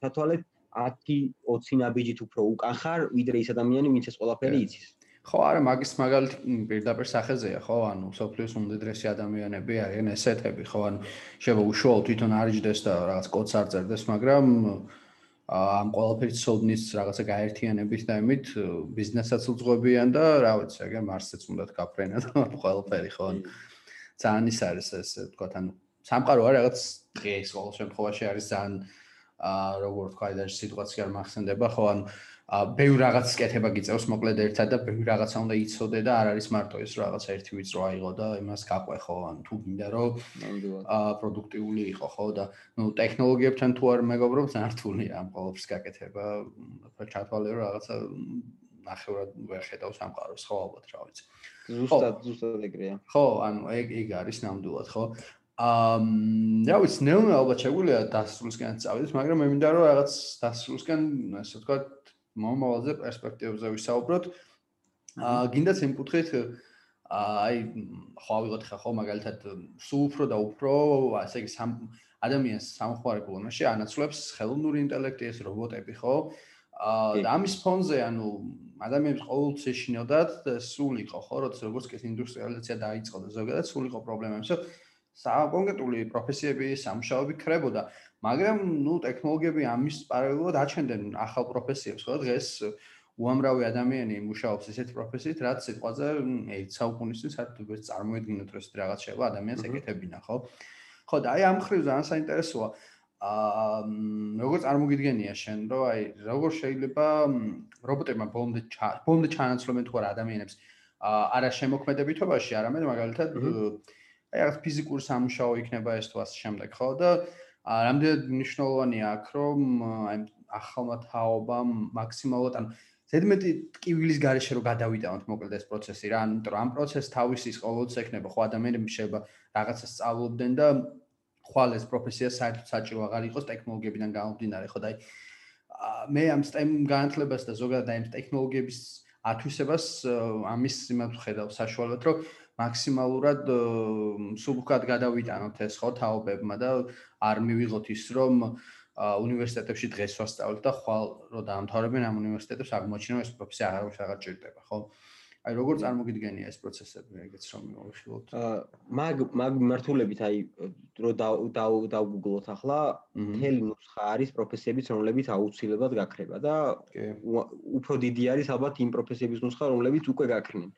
სათვალეთ 10-20 ნაბიჯით უფრო უკან ხარ, ვიდრე ის ადამიანი, ვინც ეს ყველაფერი იცის.
ხო, არა, მაგის მაგალითი პირდაპირ სახეზეა, ხო? ანუ სოფლის უმდიდრესი ადამიანები არიან ესეთები, ხო? ანუ შეიძლება უშუალოდ თვითონ არიჯდეს და რაღაც კოდს არ წერდეს, მაგრამ ამ ყველაფერს ცოდნის რაღაცა გაერთიანებით და იმით ბიზნესაც უძღვებიან და რა ვიცი, აგერ მარსიც უნდათ გაფრენა და ყველაფერი, ხო? ძალიან ის არის ეს, თქვა, ანუ სამყარო არის რაღაც დღეს ყოველ შემთხვევაში არის ძალიან აა როგორ თქვა, და სიტუაცია არ მახსენდება, ხო? ანუ ბევრ რაღაც კეთება გიწევს მოკლედ ერთად და ბევრ რაღაცა უნდა იცოდე და არ არის მარტო ეს რაღაცა ერთი ვიწრო აიღო და იმას გაყვე ხო ან თუ გინდა რომ ა პროდუქტიული იყო ხო და ნუ ტექნოლოგიებთან თუ არ მეგობრობ ზართულია ამ ყოველს გაკეთება და ჩათვალე რომ რაღაცა ნახევრად ვერ ხედავს ამ ყაროს ხო ალბათ რა ვიცი.
ზუსტად ზუსტად ეგრეა.
ხო ანუ ეგ ეგ არის ნამდვილად ხო. ამ რა ვიცი ნეუნა ალბათ შეგვიძლია დასრულისკენ წავიდეთ მაგრამ მე მინდა რომ რაღაც დასრულისკენ ასე ვთქვათ მომავალზე პერსპექტივებზე ვისაუბროთ. აა გინდათ იმ კუთხით აი ხო ავიღოთ ხა ხო მაგალითად სულ უფრო და უფრო ასე იგი სამ ადამიანს სამხმარე კლონაში ანაცვლებს ხელოვნური ინტელექტი ეს რობოტები ხო? აა და ამის ფონზე ანუ ადამიანებს ყოველთვის ეშინოდათ სულ იყო ხო როცა როგორც კი ინდუსტრიალიზაცია დაიწყო და ზოგადად სულ იყო პრობლემები. საკონკრეტული პროფესიები, სამუშაოები ქრებოდა, მაგრამ ნუ ტექნოლოგიები ამის პარალელურად აჩენდნენ ახალ პროფესიებს, ხო? დღეს უამრავი ადამიანი მუშაობს ესეთ პროფესიით, რაც სიტყვაზე 1 საუკუნის წინ საერთოდ წარმოედგინოთ, რომ ეს რაღაც შეიძლება ადამიანს ეკეთებინა, ხო? ხო და აი ამ ხრივ ძალიან საინტერესოა. აა როგორ წარმოგიდგენია შენ, რომ აი როგორ შეიძლება რობოტებმა ბოლომდე ბოლომდე ჩაანაცვლებენ თუ არა ადამიანებს აა არა შემოქმედებითობაში, არამედ მაგალითად აი რაღაც ფიზიკური სამუშაო იქნება ეს თუ ასე შემდეგ, ხო? და რამდენად მნიშვნელოვანია აქ, რომ აი ახალმა თაობამ მაქსიმალურად ანუ ზედმეტი ტკივილის garaშე რო გადავიტანოთ მოკლედ ეს პროცესი რა, ანუ ამ პროცესს თავისის ყოველთვის ექნება ხო ადამიანები შეიძლება რაღაცა სწავლობდნენ და ხვალ ეს პროფესია საერთოდ საჭირო აღარ იყოს ტექნოლოგიებიდან გამომდინარე ხო და აი მე ამ STEM განათლებას და ზოგადად აი ტექნოლოგიების ათვისებას ამის იმად ხედავ საშუალოდ რომ მაქსიმალურად სულკად გადავიტანოთ ეს ხო თაობებმა და არ მივიღოთ ის რომ უნივერსიტეტებში დღეს ვასწავლეთ და ხვალ რო დაამთავრებენ ამ უნივერსიტეტებს აღმოჩნდა ეს პროფესია აღარ აღარ ჭირდება, ხო? აი როგორ წარმოგიდგენია ეს პროცესები, ეგეც რომ მოვიხილოთ?
მაგ მაგ მართულებით აი რო დავგუგლოთ ახლა, მთელი ნუსხა არის პროფესიების, რომლებიც აუცილებლად გაქრება და უფრო დიდი არის ალბათ იმ პროფესიების ნუსხა, რომლებიც უკვე გაქრნენ.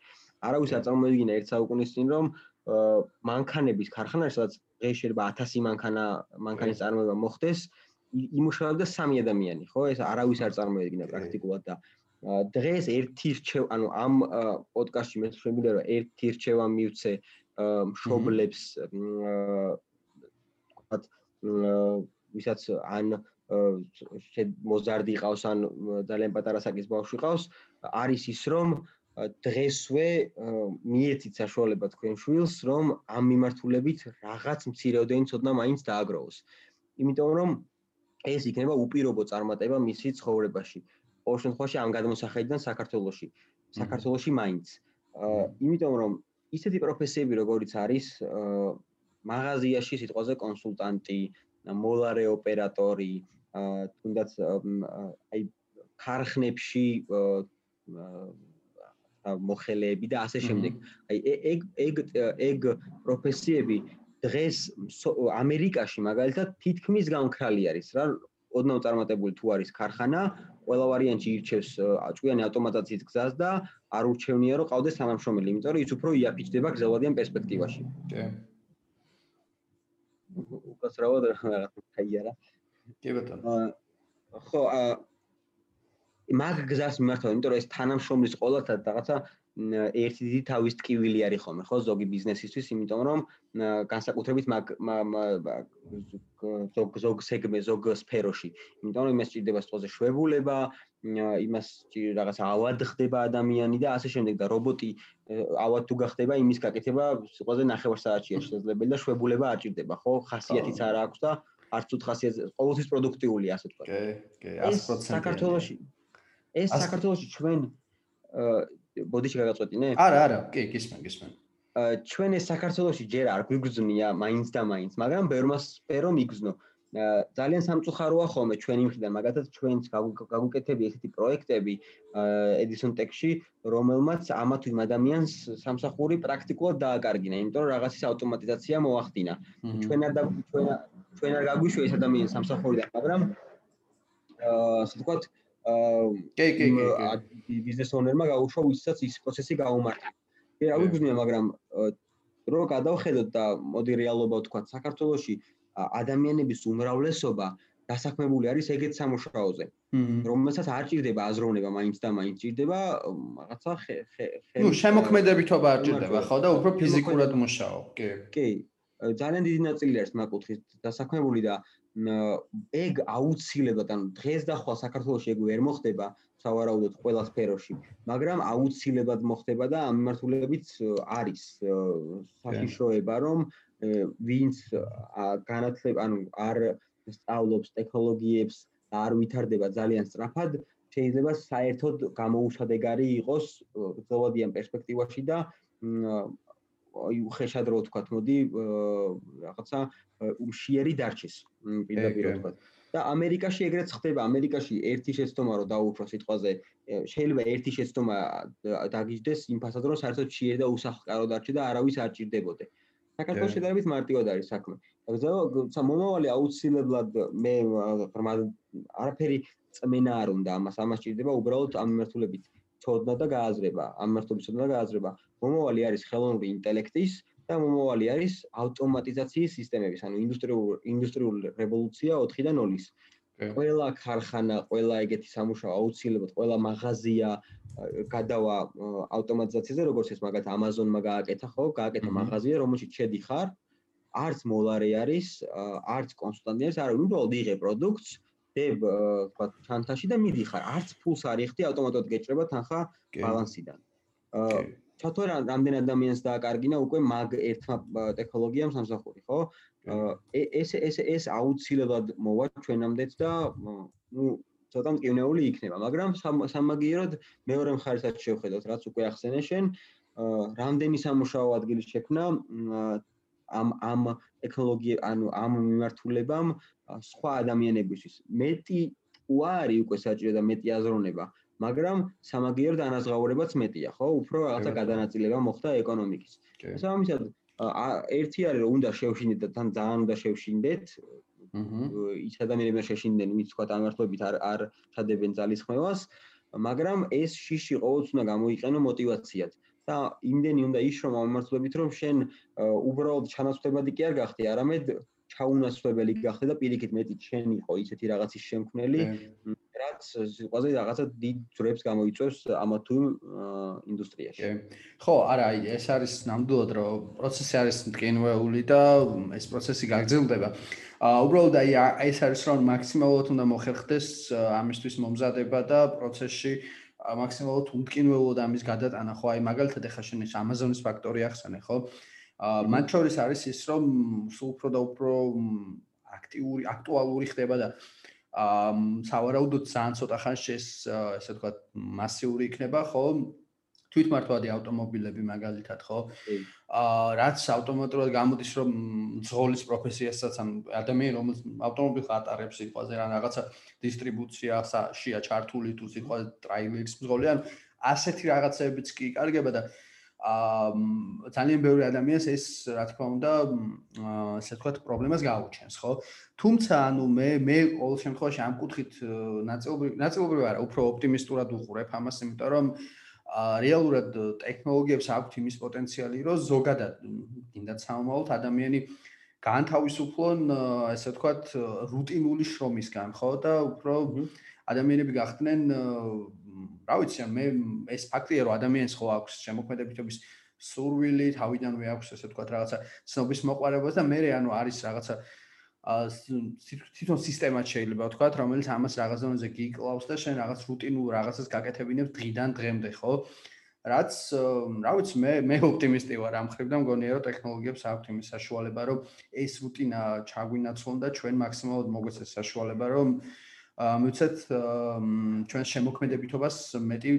არავის არ წარმოედგინა ერთ საუკუნის წინ რომ მანქანების ქარხანაში, სადაც დღეს შეიძლება 1000 მანქანა მანქანის წარმოება მოხდეს, იმუშავებდა სამი ადამიანი, ხო? ეს არავის არ წარმოედგინა პრაქტიკულად და დღეს ერთი რჩევა, ანუ ამ პოდკასტში მე შეგვიძლია რომ ერთი რჩევა მივცე მშობლებს ვთქვათ ვისაც ან მოზარდი ყავს ან ძალიან პატარა საკის ბავშვი ყავს, არის ის რომ დღესვე მიეცით საშუალება თქვენ შვილს რომ ამ მიმართულებით რაღაც მცირეოდენი ცოდნა მაინც დააგროვოს. იმიტომ რომ ეს იქნება უპირობო წარმატება მისი ცხოვრებაში. ყოველ შემთხვევაში ამ გადმოსახედიდან საქართველოსში, საქართველოსში მაინც. აა იმიტომ რომ ისეთი პროფესიები როგორიც არის აა მაღაზიაში სიტყვაზე კონსულტანტი, მოლარე ოპერატორი, აა თუნდაც აი ქარხნებში აა მოხელეები და ასე შემდეგ. აი ეგ ეგ ეგ პროფესიები დღეს ამერიკაში მაგალითად თითქმის გამქრალი არის რა. ოდნავ წარმატებული თუ არის ქარხანა ყველა ვარიანტი ირჩევს ჭკვიანი ავტომატიზაციის გზას და არ ურჩევნია რომ ყავდეს თანამშრომელი იმიტომ რომ ის უფრო იაფიჭდება გზავადიან პერსპექტივაში. კი. უკაცრავად რაღაც ხაიარა
კი ბატონო.
ხო მაგ გზას მიმართავ იმიტომ რომ ეს თანამშრომლის ყოველთა რაღაცა ერთი დიდი თავის ტკივილი არის ხოლმე ხო ზოგი ბიზნესისთვის იმიტომ რომ განსაკუთრებით მაგ ზოგ ზოგ სეგმე ზოგ სფეროში. იმიტომ რომ იმას ჭირდება სწორზე შვებულება იმას რაღაც ავად ხდება ადამიანი და ასე შემდეგ და რობოტი ავად თუ გახდება იმის გაკეთება სწორზე ნახევარ საათშია შესაძლებელი და შვებულება არ ჭირდება ხო? ხასიათიც არ აქვს და არც უთ ხასიათი ყოველთვის პროდუქტიულია ასე თქვა
კი კი 100%
საქართველოში ეს საქართველოში ჩვენ ბოდიში გაგაწყვეტინე?
არა, არა, კი, გისმენ, გისმენ.
ჩვენ ეს საქართველოსი ჯერ არ გვიგზნია მაინც და მაინც, მაგრამ ბერმას სფერო მიგზნო. აა ძალიან სამწუხაროა ხოლმე ჩვენი მხრიდან, მაგათაც ჩვენც გაგუკეთები ესეთი პროექტები Edison Tech-ში, რომელმაც ამათ იმ ადამიანს სამსახური პრაქტიკულად დააკარგინა, იმიტომ რომ რაღაცის ავტომატიზაცია მოახდინა. ჩვენ არ და ჩვენ ჩვენ არ გაგვიშვა ეს ადამიანი სამსახურიდან, მაგრამ აა ასე ვთქვათ, აა
კი კი კი
ბიზნეს ონერმა გაუშვა ვისაც ის პროცესი გაუმართა. კი რა ვიგზნია, მაგრამ რო გადავხედოთ და მოდი რეალობა ვთქვა, საქართველოში ადამიანების უმრავლესობა დასაქმებული არის ეგეთ სამუშაოზე. რომელსაც არ ჭირდება აზროვნება მაინც და მაინც ჭირდება რაღაცა ხე ხე
ნუ შემოქმედებითობა არ ჭირდება ხო და უფრო ფიზიკურად მუშაო. კი.
კი. ძალიან დიდი ნაწილი არის მაგ კუთხით დასაქმებული და ეგ აუცილებლად ანუ დღეს და ხვალ საქართველოს ეგ ვერ მოხდება სავარაუდოდ ყველა სფეროში მაგრამ აუცილებლად მოხდება და ამ მიმართულებით არის საშიშროება რომ ვინც განათლება ანუ არ სწავლობს ტექნოლოგიებს არ ვითარდება ძალიან სწრაფად შეიძლება საერთოდ გამოუშადეგარი იყოს გრძელვადიან პერსპექტივაში და აი უხეშად რო ვთქვა, მოდი რაღაცა უშიერი დარჩეს პირდაპირ ვთქვა. და ამერიკაში ეგრეც ხდება, ამერიკაში ერთი შეცდომა რო დაუფრო სიტყვაზე, შეიძლება ერთი შეცდომა დაგიждდეს იმ ფასად რომ საერთოდ შეერი და უსახლკარო დარჩე და არავის არ ჭირდებოდე. საქართველოს შედარებით მარტივად არის საქმე. ზოგადად მომავალი აუცილებლად მე არაფერი წმენა არ უნდა ამას ამას ჭირდება უბრალოდ ამ მიმართულებით ცოდნა და გააზრება ამ მიმართულებით ცოდნა და გააზრება მომავალი არის ხელოვნური ინტელექტის და მომავალი არის ავტომატიზაციის სისტემების ანუ ინდუსტრიული ინდუსტრიული რევოლუცია 4-დან 0-ის ყველა ქარხანა ყველა ეგეთი სამუშაო აუცილებლად ყველა მაღაზია გადავა ავტომატიზაციაზე როგორც ეს მაგათ Amazon-მა გააკეთა ხო? გააკეთა მაღაზია რომელშიც შედიხარ არც მოლარე არის, არც კონსულტანტი არის, არა, უბრალოდ იღე პროდუქტს, დებ, თქვა, ჩანთაში და მიდიხარ. არც ფულს არ იხდი, ავტომატურად გეჭრება თანხა ბალანსიდან. აა ჩათო რა რამდენ ადამიანს დააკარგინა უკვე მაგ ერთმა ტექნოლოგიამ სამსახური, ხო? ეს ეს ეს აუცილებლად მოვა ჩვენამდეც და ნუ ცოტა მკივნეული იქნება, მაგრამ სამაგიეროდ მეორე მხარესაც შევხედოთ, რაც უკვე ახსენე შენ, რამდენი სამუშაო ადგილის შექმნა ამ ამ ტექნოლოგია ანუ ამ მიმართულებამ სხვა ადამიანებისთვის. მეტი უარი უკვე საჭირო და მეტი აზროვნება მაგრამ სამაგიეროდ ანაზღაურებაც მეტია, ხო? უფრო რაღაცა გადანაწილება მოხდა ეკონომიკის. სამამისად ერთი არის რომ უნდა შევშინდეთ და თან ძალიან უნდა შევშინდეთ. ის ადამიანებმა შეშინდნენ, ვინც თქვა ამართლობით არ არ ჩადებენ ძალისხმევას, მაგრამ ეს შიში ყოველთვის უნდა გამოიყენო мотиваციად. და იმდენი უნდა იშრო მომართლებით, რომ შენ უბრალოდ ჩანაცვლებადი კი არ გახდე, არამედ ჩაუნაცვლებელი გახდე და პირიქით მეტი შენ იყო ისეთი რაღაცის შემქმნელი, რაც სიყვაზე რაღაცა დიდ ძრებს გამოიწვევს ამა თუ ინდუსტრიაში.
ხო, არა, ეს არის ნამდვილად რომ პროცესი არის მტკინვეული და ეს პროცესი გაგრძელდება. აა უბრალოდ აი ეს არის რომ მაქსიმალურად უნდა მოხერხდეს ამისთვის მომზადება და პროცესში მაქსიმალურად უმკინველოდ ამის გადატანა ხო აი მაგალითად ეხა შენ ეს Amazon-ის ფაქტორი ახსენე ხო აა მათ შორის არის ის რომ სულ უფრო და უფრო აქტიური აქტუალური ხდება და აა სავარაუდოდ ძალიან ცოტა ხანში ეს ესე ვთქვათ მასიური იქნება ხო? თვითმართვადი ავტომობილები მაგალითად ხო? აა რაც ავტომატურად გამოდის რომ ძღოლის პროფესიასაც ან ადამიანი რომელიც ავტომობილს ატარებს სიტყვაზე რა რაღაცა დისტრიბუციაშია ჩართული თუ სიტყვაზე ტრაილერის ძღოლი ან ასეთი რაღაცებიც კი კარგება და აა ძალიან ბევრი ადამიანს ეს რა თქმა უნდა ასე ვთქვათ პრობლემას გააუჩენს ხო? თუმცა ანუ მე მე ყოველ შემთხვევაში ამ კუთხით ნაწილობრივ ნაწილობრივ არა უფრო ოპტიმისტურად უყურებ ამას იმიტომ რომ რეალურად ტექნოლოგიებს აქვთ იმის პოტენციალი, რომ ზოგადად კიდაც სამომავლოდ ადამიანი განთავისუფლონ, ესე ვთქვათ, რუტინული შრომისგან, ხო? და უფრო ადამიანები გახდნენ, რა ვიცი, მე ეს ფაქტია, რომ ადამიანს ხო აქვს შემოქმედებითობის სურვილი, თავიდანვე აქვს ესე ვთქვათ რაღაცა ცნობის მოყარებას და მე ანუ არის რაღაცა თვითონ სისტემა შეიძლება ვთქვა, რომელიც ამას რაღაც ზონაზე გიკლავს და შენ რაღაც რუტინულ რაღაცას გაკეთებინებ დღიდან დღემდე, ხო? რაც რა ვიცი, მე მე ოპტიმისტი ვარ ამ ხრიდან, მგონია რომ ტექნოლოგიებს აქვთ იმის საშუალება, რომ ეს რუტინა ჩაგვინაცვლონ და ჩვენ მაქსიმალურად მოგვეცეს საშუალება, რომ მივცეთ ჩვენ შემოქმედებითობას მეტი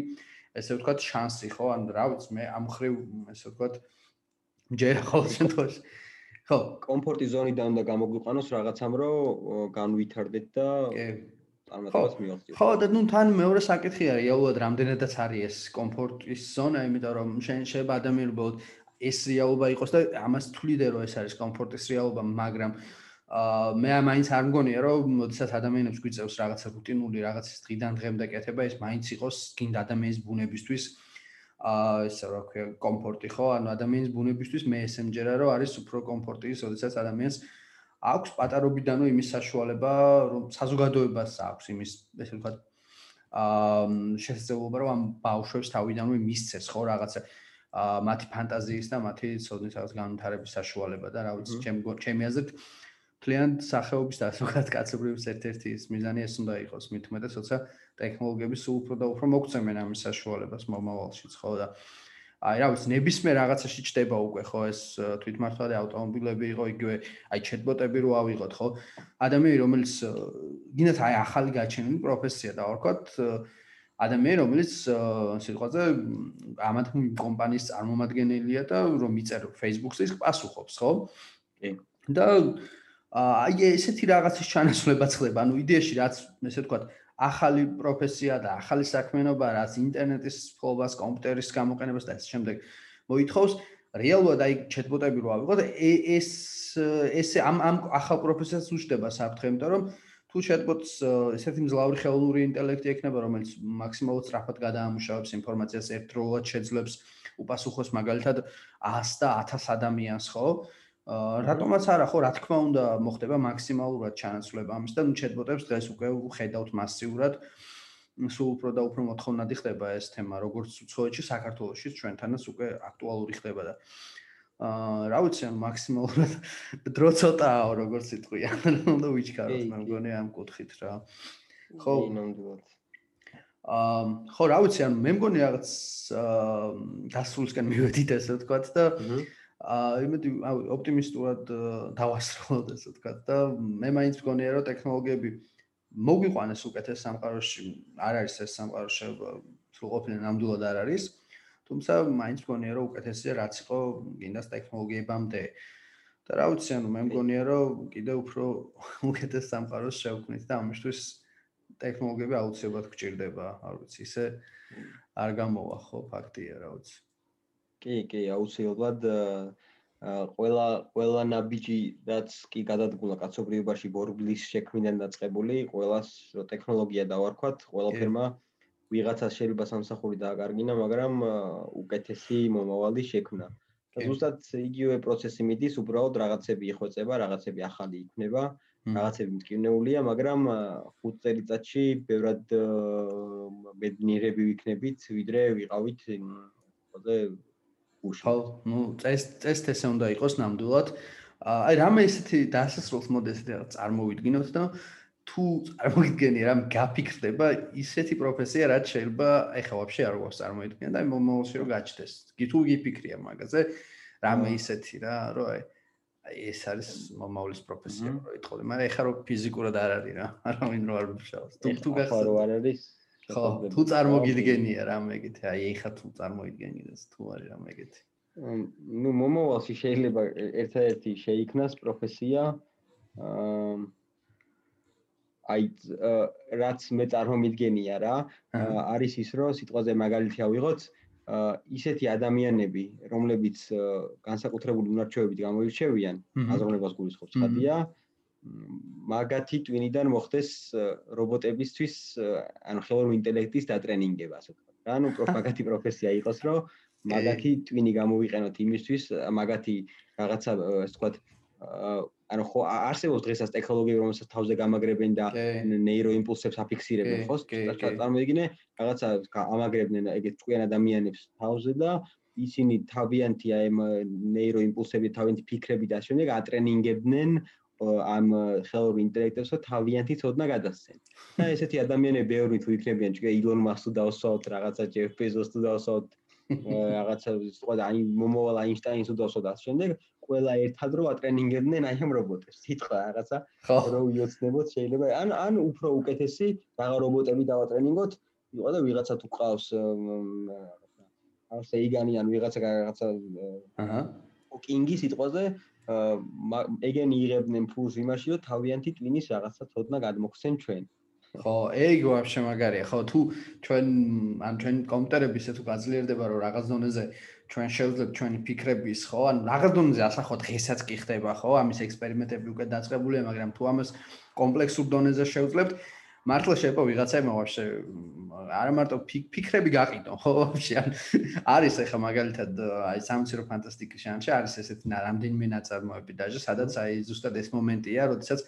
ესე ვთქვათ შანსი, ხო? ან რა ვიცი, მე ამ ხრივ ესე ვთქვათ ჯერ ხოლმე შემთხვევაში
ხო, კომფორტი ზონიდან უნდა გამოგვიყვანოს რაღაცამ, რომ განვითარდეთ და წარმატებას მივაღწიოთ.
ხო, და ნუ თან მეორე საკითხი არის, რეალურად რამდენადაც არის ეს კომფორტის ზონა, იმიტომ რომ შენ შეიძლება ადამიანი ბოლოდ ეს რეალობა იყოს და ამას თვლიდე რომ ეს არის კომფორტის რეალობა, მაგრამ აა მე მაინც არ მგონია რომ შესაძ ადამიანებს გვიწევს რაღაცა რუტინული რაღაცის დღიდან დღემდე კეთება, ეს მაინც იყოს გინდა ადამიანის ბუნებისთვის აა ესე რა ქვია კომფორტი ხო? ანუ ადამიანის ბუნებისთვის მე ესე მჯერა რომ არის უფრო კომფორტი შესაძაც ადამიანს აქვს პატარობიდანო იმის საშუალება რომ საზოგადოებას აქვს იმის ესე ვთქვათ აა შესაძლებლობა რომ ამ ბავშვებს თავიდანვე მისცეს ხო? რაღაცა აა მათი ფანტაზიის და მათი ცოდნის რაღაც განვითარების საშუალება და რა ვიცი ჩემ ჩემი აზრით ძალიან სახეობის და ზოგადად კაცობრიობის ერთ-ერთი ის მიზანი ეს უნდა იყოს მით უმეტეს როცა ტექნოლოგიები სულ უფრო და უფრო მოგწემენ ამის საშუალებას მომავალშიც ხო და აი რა ვიცი ნებისმიერ რაღაცაში ჩდება უკვე ხო ეს თვითმართველი ავტომობილები იყო იგივე აი ჩეტბოტები რო ავიღოთ ხო? ადამიანი რომელიც გინდათ აი ახალი გაჩენილი პროფესია და ვთქვათ ადამიანი რომელიც სიტყვაზე ამათ კომპანიის წარმომადგენელია და რომ იწერ Facebook-ზე ის პასუხობს ხო? კი. და აი ესეთი რაღაცის ჩანაცვლება ხდება ანუ იდეაში რაც ესე ვთქვათ ახალი პროფესია და ახალი საქმიანობა, რაც ინტერნეტის ფლობას, კომპიუტერის გამოყენებას და ამ შემდეგ მოითხოვს, რეალურად აი ჩატბოტები რო ავიღოთ ეს ეს ამ ამ ახალ პროფესიას უშდება საფრთხე, იმიტომ რომ თუ ჩატბოტს ესეთი მძლავრი ხელოვნური ინტელექტი ექნება, რომელიც მაქსიმალურად სწრაფად გადაამუშავებს ინფორმაციას ერთდროულად შეძლებს უპასუხოს მაგალითად 100 და 1000 ადამიანს, ხო? რატომაც არა, ხო, რა თქმა უნდა, მოხდება მაქსიმალურად ჩანაცვლება ამის და ნუ ჩატბოტებს დღეს უკვე ხედავთ მასიურად. სულ უფრო და უფრო მოთხოვნადი ხდება ეს თემა, როგორც უცხოეთში, საქართველოსში ჩვენთანაც უკვე აქტუალური ხდება და აა რა ვიცი, მაქსიმალურად დრო ცოტაა, როგორც იტყვია, უნდა ვიჩქაროთ, მე მგონი ამ კუთხით რა.
ხო, ნამდვილად.
აა ხო, რა ვიცი, ანუ მე მგონი რაღაც აა დასრულისკენ მივედით ესე ვთქვათ და აა იმედი ოპტიმისტურად დავასრულოთ ესე ვთქვათ და მე მაინც მგონია რომ ტექნოლოგიები მოგვიყვანეს უკეთეს სამყაროში, არ არის ეს სამყაროში სრულყოფილი ნამდვილად არ არის. თუმცა მაინც მგონია რომ უკეთესია რაც იყო გინდას ტექნოლოგიებამდე. და რა ვიცი, ანუ მე მგონია რომ კიდე უფრო უკეთეს სამყაროს შევქმნით და ამისთვის ტექნოლოგიები აუცილებლად გჭირდება, არ ვიცი, ისე არ გამოვა ხო, ფაქტია, რა ვიცი.
კი, კი, აუცილებლად ყველა ყველა ნაბიჯი რაც კი გადადგულა კაცობრიობაში ბორბლის შექმნიდან დაწყებული, ყველას ტექნოლოგია დავარქვათ, ყველაფერმა ვიღაცას შეიძლება სამსახური დააკარგინა, მაგრამ უკეთესი მომავალი შექმნა. და ზუსტად იგივე პროცესი მიდის, უბრალოდ რაღაცები იხვეწება, რაღაცები ახალი იქნება, რაღაცები მტკივნეულია, მაგრამ 5 წელიწადში ბევრად ბედნიერები ვიქნებით, ვიდრე ვიყავით ყველაზე
უშო. ხო, ну, წეს წესთ ესე უნდა იყოს ნამდვილად. აი რამე ისეთი დასასრულს მოდესეთ რა წარმოვიდგინოთ და თუ წარმოგიდგენი რამ გაფიქრდება ისეთი პროფესია რაც შეიძლება ეხა ვაფშე არ გვაქვს წარმოიდგინე და მომავალში რომ გაჩნდეს. გითუ გიფიქრია მაგაზე რამე ისეთი რა რომ აი ეს არის მომავლის პროფესია რო იტყოდი, მაგრამ ეხა რო ფიზიკურად არ არის რა, არავინ რო არ მუშაობს.
თუ თუ გახსოვს რო არ არის
ხო, თუ წარმოგიდგენია რა მეგეთი, აი ეხა თუ წარმოგიდგენიდეს თუ არის რა მეგეთი.
ნუ მომავალში შეიძლება ერთ-ერთი შეიქმნას პროფესია აა აი რაც მე წარმომიდგენია რა, არის ის რომ სიტყვაზე მაგალითი ავიღოთ, ისეთი ადამიანები, რომლებიც განსაკუთრებული უნარჩვევებით გამოირჩევიან, აზროვნებას გულისხმობს ხადია, მაგათი ტვინიდან მოხდეს რობოტებისთვის, ანუ ხელოვნური ინტელექტის დატრენინგება, ასე ვთქვათ. რა, ანუ პროფაგათი პროფესია იყოს, რომ მაგათი ტვინი გამოვიყენოთ იმისთვის, მაგათი რაღაცა, ასე ვთქვათ, ანუ ხო არსებობს დღესაც ტექნოლოგიები, რომელსაც თავზე გამაგრებენ და ნეიროიმპულსებს აფიქსირებენ, ხო? წარმოიდგინე, რაღაცა ამაგრებდნენ ეგეთ ჭკვიან ადამიანებს თავზე და ისინი თავიანთი აი ნეიროიმპულსები თავიანთი ფიქრები და შემდეგ ატრენინგებდნენ ამ ხელოვნურ ინტელექტებს და თავიანთი ცოდნა გადასცენ. და ესეთი ადამიანები ბევრი თუ იქნებიან, ჭკვია ილონ მასკს დავსვათ, რაღაცა ჯეფ ბეზოსს თუ დავსვათ, რაღაცა სხვა და აი მომოვალ აინშტაინს თუ დავსვათ ამ შემდეგ ყველა ერთად რო ატრენინგებდნენ აი ამ რობოტებს. სიტყვა რაღაცა რო უიოცნებოთ შეიძლება ან ან უფრო უკეთესი რაღა რობოტები დავატრენინგოთ, იყო და ვიღაცა თუ ყავს რაღაცა ასე იგანი ან ვიღაცა რაღაცა აჰა კინგი სიტყვაზე ეგენი იღებდნენ ფულს იმაში, რომ თავიანთი ტვინის რაღაცა თოდნა გადმოგხსენ ჩვენ.
ხო, ეგ ვაფშე მაგარია. ხო, თუ ჩვენ ან ჩვენ კომპიუტერები ისე თუ გაძლიერდება, რომ რაღაც დონეზე ჩვენ შევძლებთ ჩვენი ფიქრების, ხო? ან რაღაც დონეზე ასახო დღესაც კი ხდება, ხო? ამის ექსპერიმენტები უკვე დაწყებულია, მაგრამ თუ ამას კომპლექსურ დონეზე შევძლებთ, მართლა შეიძლება ვიღაცაებმა ვაფშე არა მარტო ფიქრები გაყიდონ, ხო? ვაფშე არის ახლა მაგალითად აი სამცირო ფანტასტიკის ჟანრში არის ესეთი რამდენიმე ნაწარმოები დაჟე, სადაც აი ზუსტად ეს მომენტია, როდესაც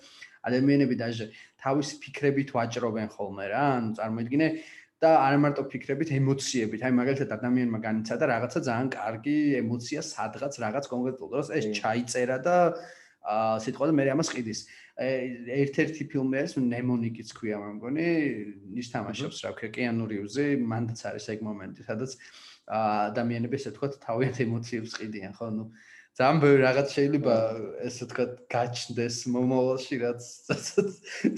ადამიანები დაჟე თავის ფიქრებით ვაჭრობენ ხოლმე რა, ანუ წარმოიდგინე და არა მარტო ფიქრებით, ემოციებით. აი მაგალითად ადამიანმა განიცადა რაღაცა ძალიან კარგი ემოცია სადღაც რაღაც კონკრეტულ დროს ეს ჩაიწერა და აა სიტყვა და მე ამას ყიდის. ერთ-ერთი ფილმი არის ნემონიკიც ქვია მე მგონი, ის თამაშობს რა ქვია კიანუ რივზი, მანდაც არის ეგ მომენტი, სადაც ადამიანები ესე თქვა თავიანთ ემოციებს ყიდიან, ხო? ნუ ძალიან ბევრი რაღაც შეიძლება ესე თქვა გაჩნდეს მომავალში, რაც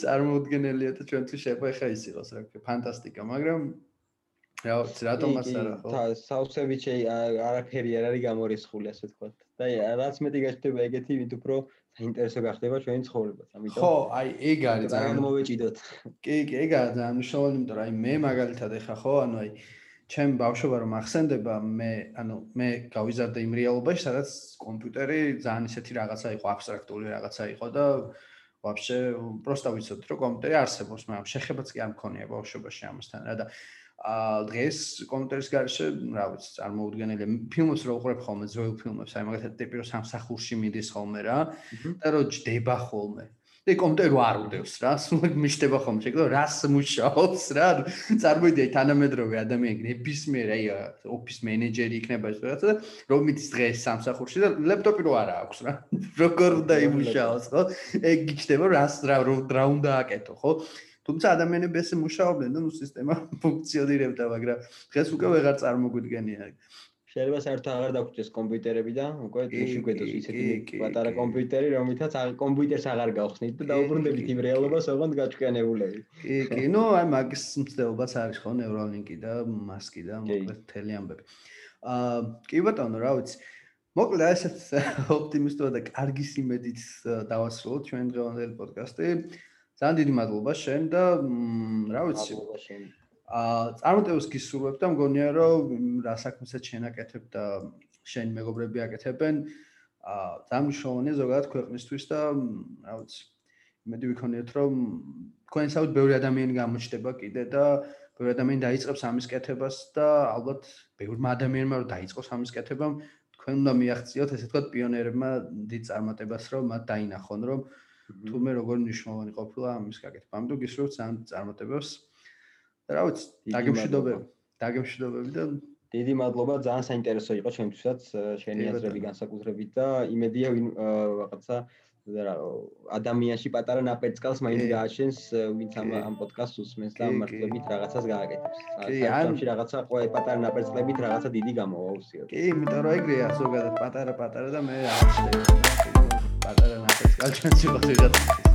წარმოუდგენელია და ჩვენთვის შეიძლება ხა ის იყოს რა ქვია, ფანტასტიკა, მაგრამ რა ვიცი, რატომაც არა, ხო?
და საუბრები შეი არაფერი არ არის გამორიცხული, ასე თქვა. და რაც მეტი გაჩნდება ეგეთი, ვით უფრო ინტერესება ხდება ჩვენი ცხოვრებაც,
ამიტომ ხო, აი ეგ არის
ძალიან მოვეჭიდოთ.
კი, კი, ეგ არის ძალიან მნიშვნელოვანი, იმიტომ რომ აი მე მაგალითად ეხა ხო, ანუ აი ჩემ ბავშვობა რომ ახსენდება, მე ანუ მე გავიზარდა იმ რეალობაში, სადაც კომპიუტერი ძალიან ისეთი რაღაცა იყო, აბსტრაქტული რაღაცა იყო და ვაფშე პროსტა ვიცოდით, რომ კომპიუტერი არსებობს, მაგრამ შეხებაც კი არ მქონია ბავშვობაში ამასთან რა და ა დღეს კომპიუტერის გარშე, რა ვიცი, წარმოუდგენელია. ფილმებს რო უყურებ ხოლმე, ძველ ფილმებს, აი მაგალითად ტიპი რო სამსახურში მიდის ხოლმე რა და რო ჯდება ხოლმე. და კომპიუტერი რო არ უდევს რა, სულ მიშტება ხოლმე, შეგდო რას მუშაობს რა. წარმოიდი აი თანამედროვე ადამიანი ნებისმიერ აი ოფის მენეჯერი იქნება ეს რაღაცა და რომ მიდის დღეს სამსახურში და ლეპტოპი რო არა აქვს რა. როგორ უნდა იმუშაოს ხო? ეგ გიჩდება რას რა რა უნდა აკეთო ხო? თუმცა ადამიანები ესე მუშაობდნენ და ნუ სისტემა ფუნქციონირებდა, მაგრამ დღეს უკვე ვეღარ წარმოგვიდგენია.
შეიძლება საერთოდ აღარ დაგხვდეს კომპიუტერები და უკვე ისე გვეთოს ისეთი პატარა კომპიუტერი, რომლითაც კომპიუტერს აღარ გავხსნით და დაუბრუნდებით იმ რეალობას, ოღონდ გაჭკვიანებულები.
კი, კი, ნუ აი მაგის მცდელობაც არის ხო ნევრალინკი და მასკი და მოკლედ თელი ამბები. აა კი ბატონო, რა ვიცი. მოკლედ ესეც ოპტიმისტური და კარგი სიმედით დავასრულოთ ჩვენ დღევანდელი პოდკასტი. ძალიან დიდი მადლობა შენ და რა ვიცი. შენ. აა წარმოტევას გისურვებ და მგონია რომ რა საქმესაც შენაკეთებ და შენ მეგობრები აკეთებენ აა ძალიან მნიშვნელოვანია ზოგადად ქვეყნისთვის და რა ვიცი. იმედი ვიქონიოთ რომ თქვენ საერთოდ ბევრი ადამიანი გამოჩნდება კიდე და ბევრი ადამიანი დაიწყებს ამის კეთებას და ალბათ ბევრი ადამიანმა რომ დაიწყოს ამის კეთება თქვენ უნდა მიაღწიოთ ესე ვთქვათ პიონერებმა დიდ წარმატებას რომ მათ დაინახონ რომ თუმე როგორ მნიშვნელოვანი ყოფილა ამის გაკეთება. ამიტომ გისურვებთ ძალიან წარმატებებს. და რა ვიცი, დაგემშვიდობები. დაგემშვიდობები და
დიდი მადლობა, ძალიან საინტერესო იყო ჩვენთვისაც შენი აზრები განსაკუთრებით და იმედია ვინ რაღაცა და ადამიანში პატარა ნაპერწკალს მაინც გააჩენს ვინც ამ ამ პოდკასტს უსმენს და მართლებით რაღაცას გააკეთებს. საერთოდ რაღაცა ყველა პატარა ნაპერწკლებით რაღაცა დიდი გამოვა უსიოდ.
კი, იმიტომ რომ ეგრეა ზოგადად პატარა პატარა და მე არ შეიძლება. პატარა ნაპერწკალს ჩვენ შეიძლება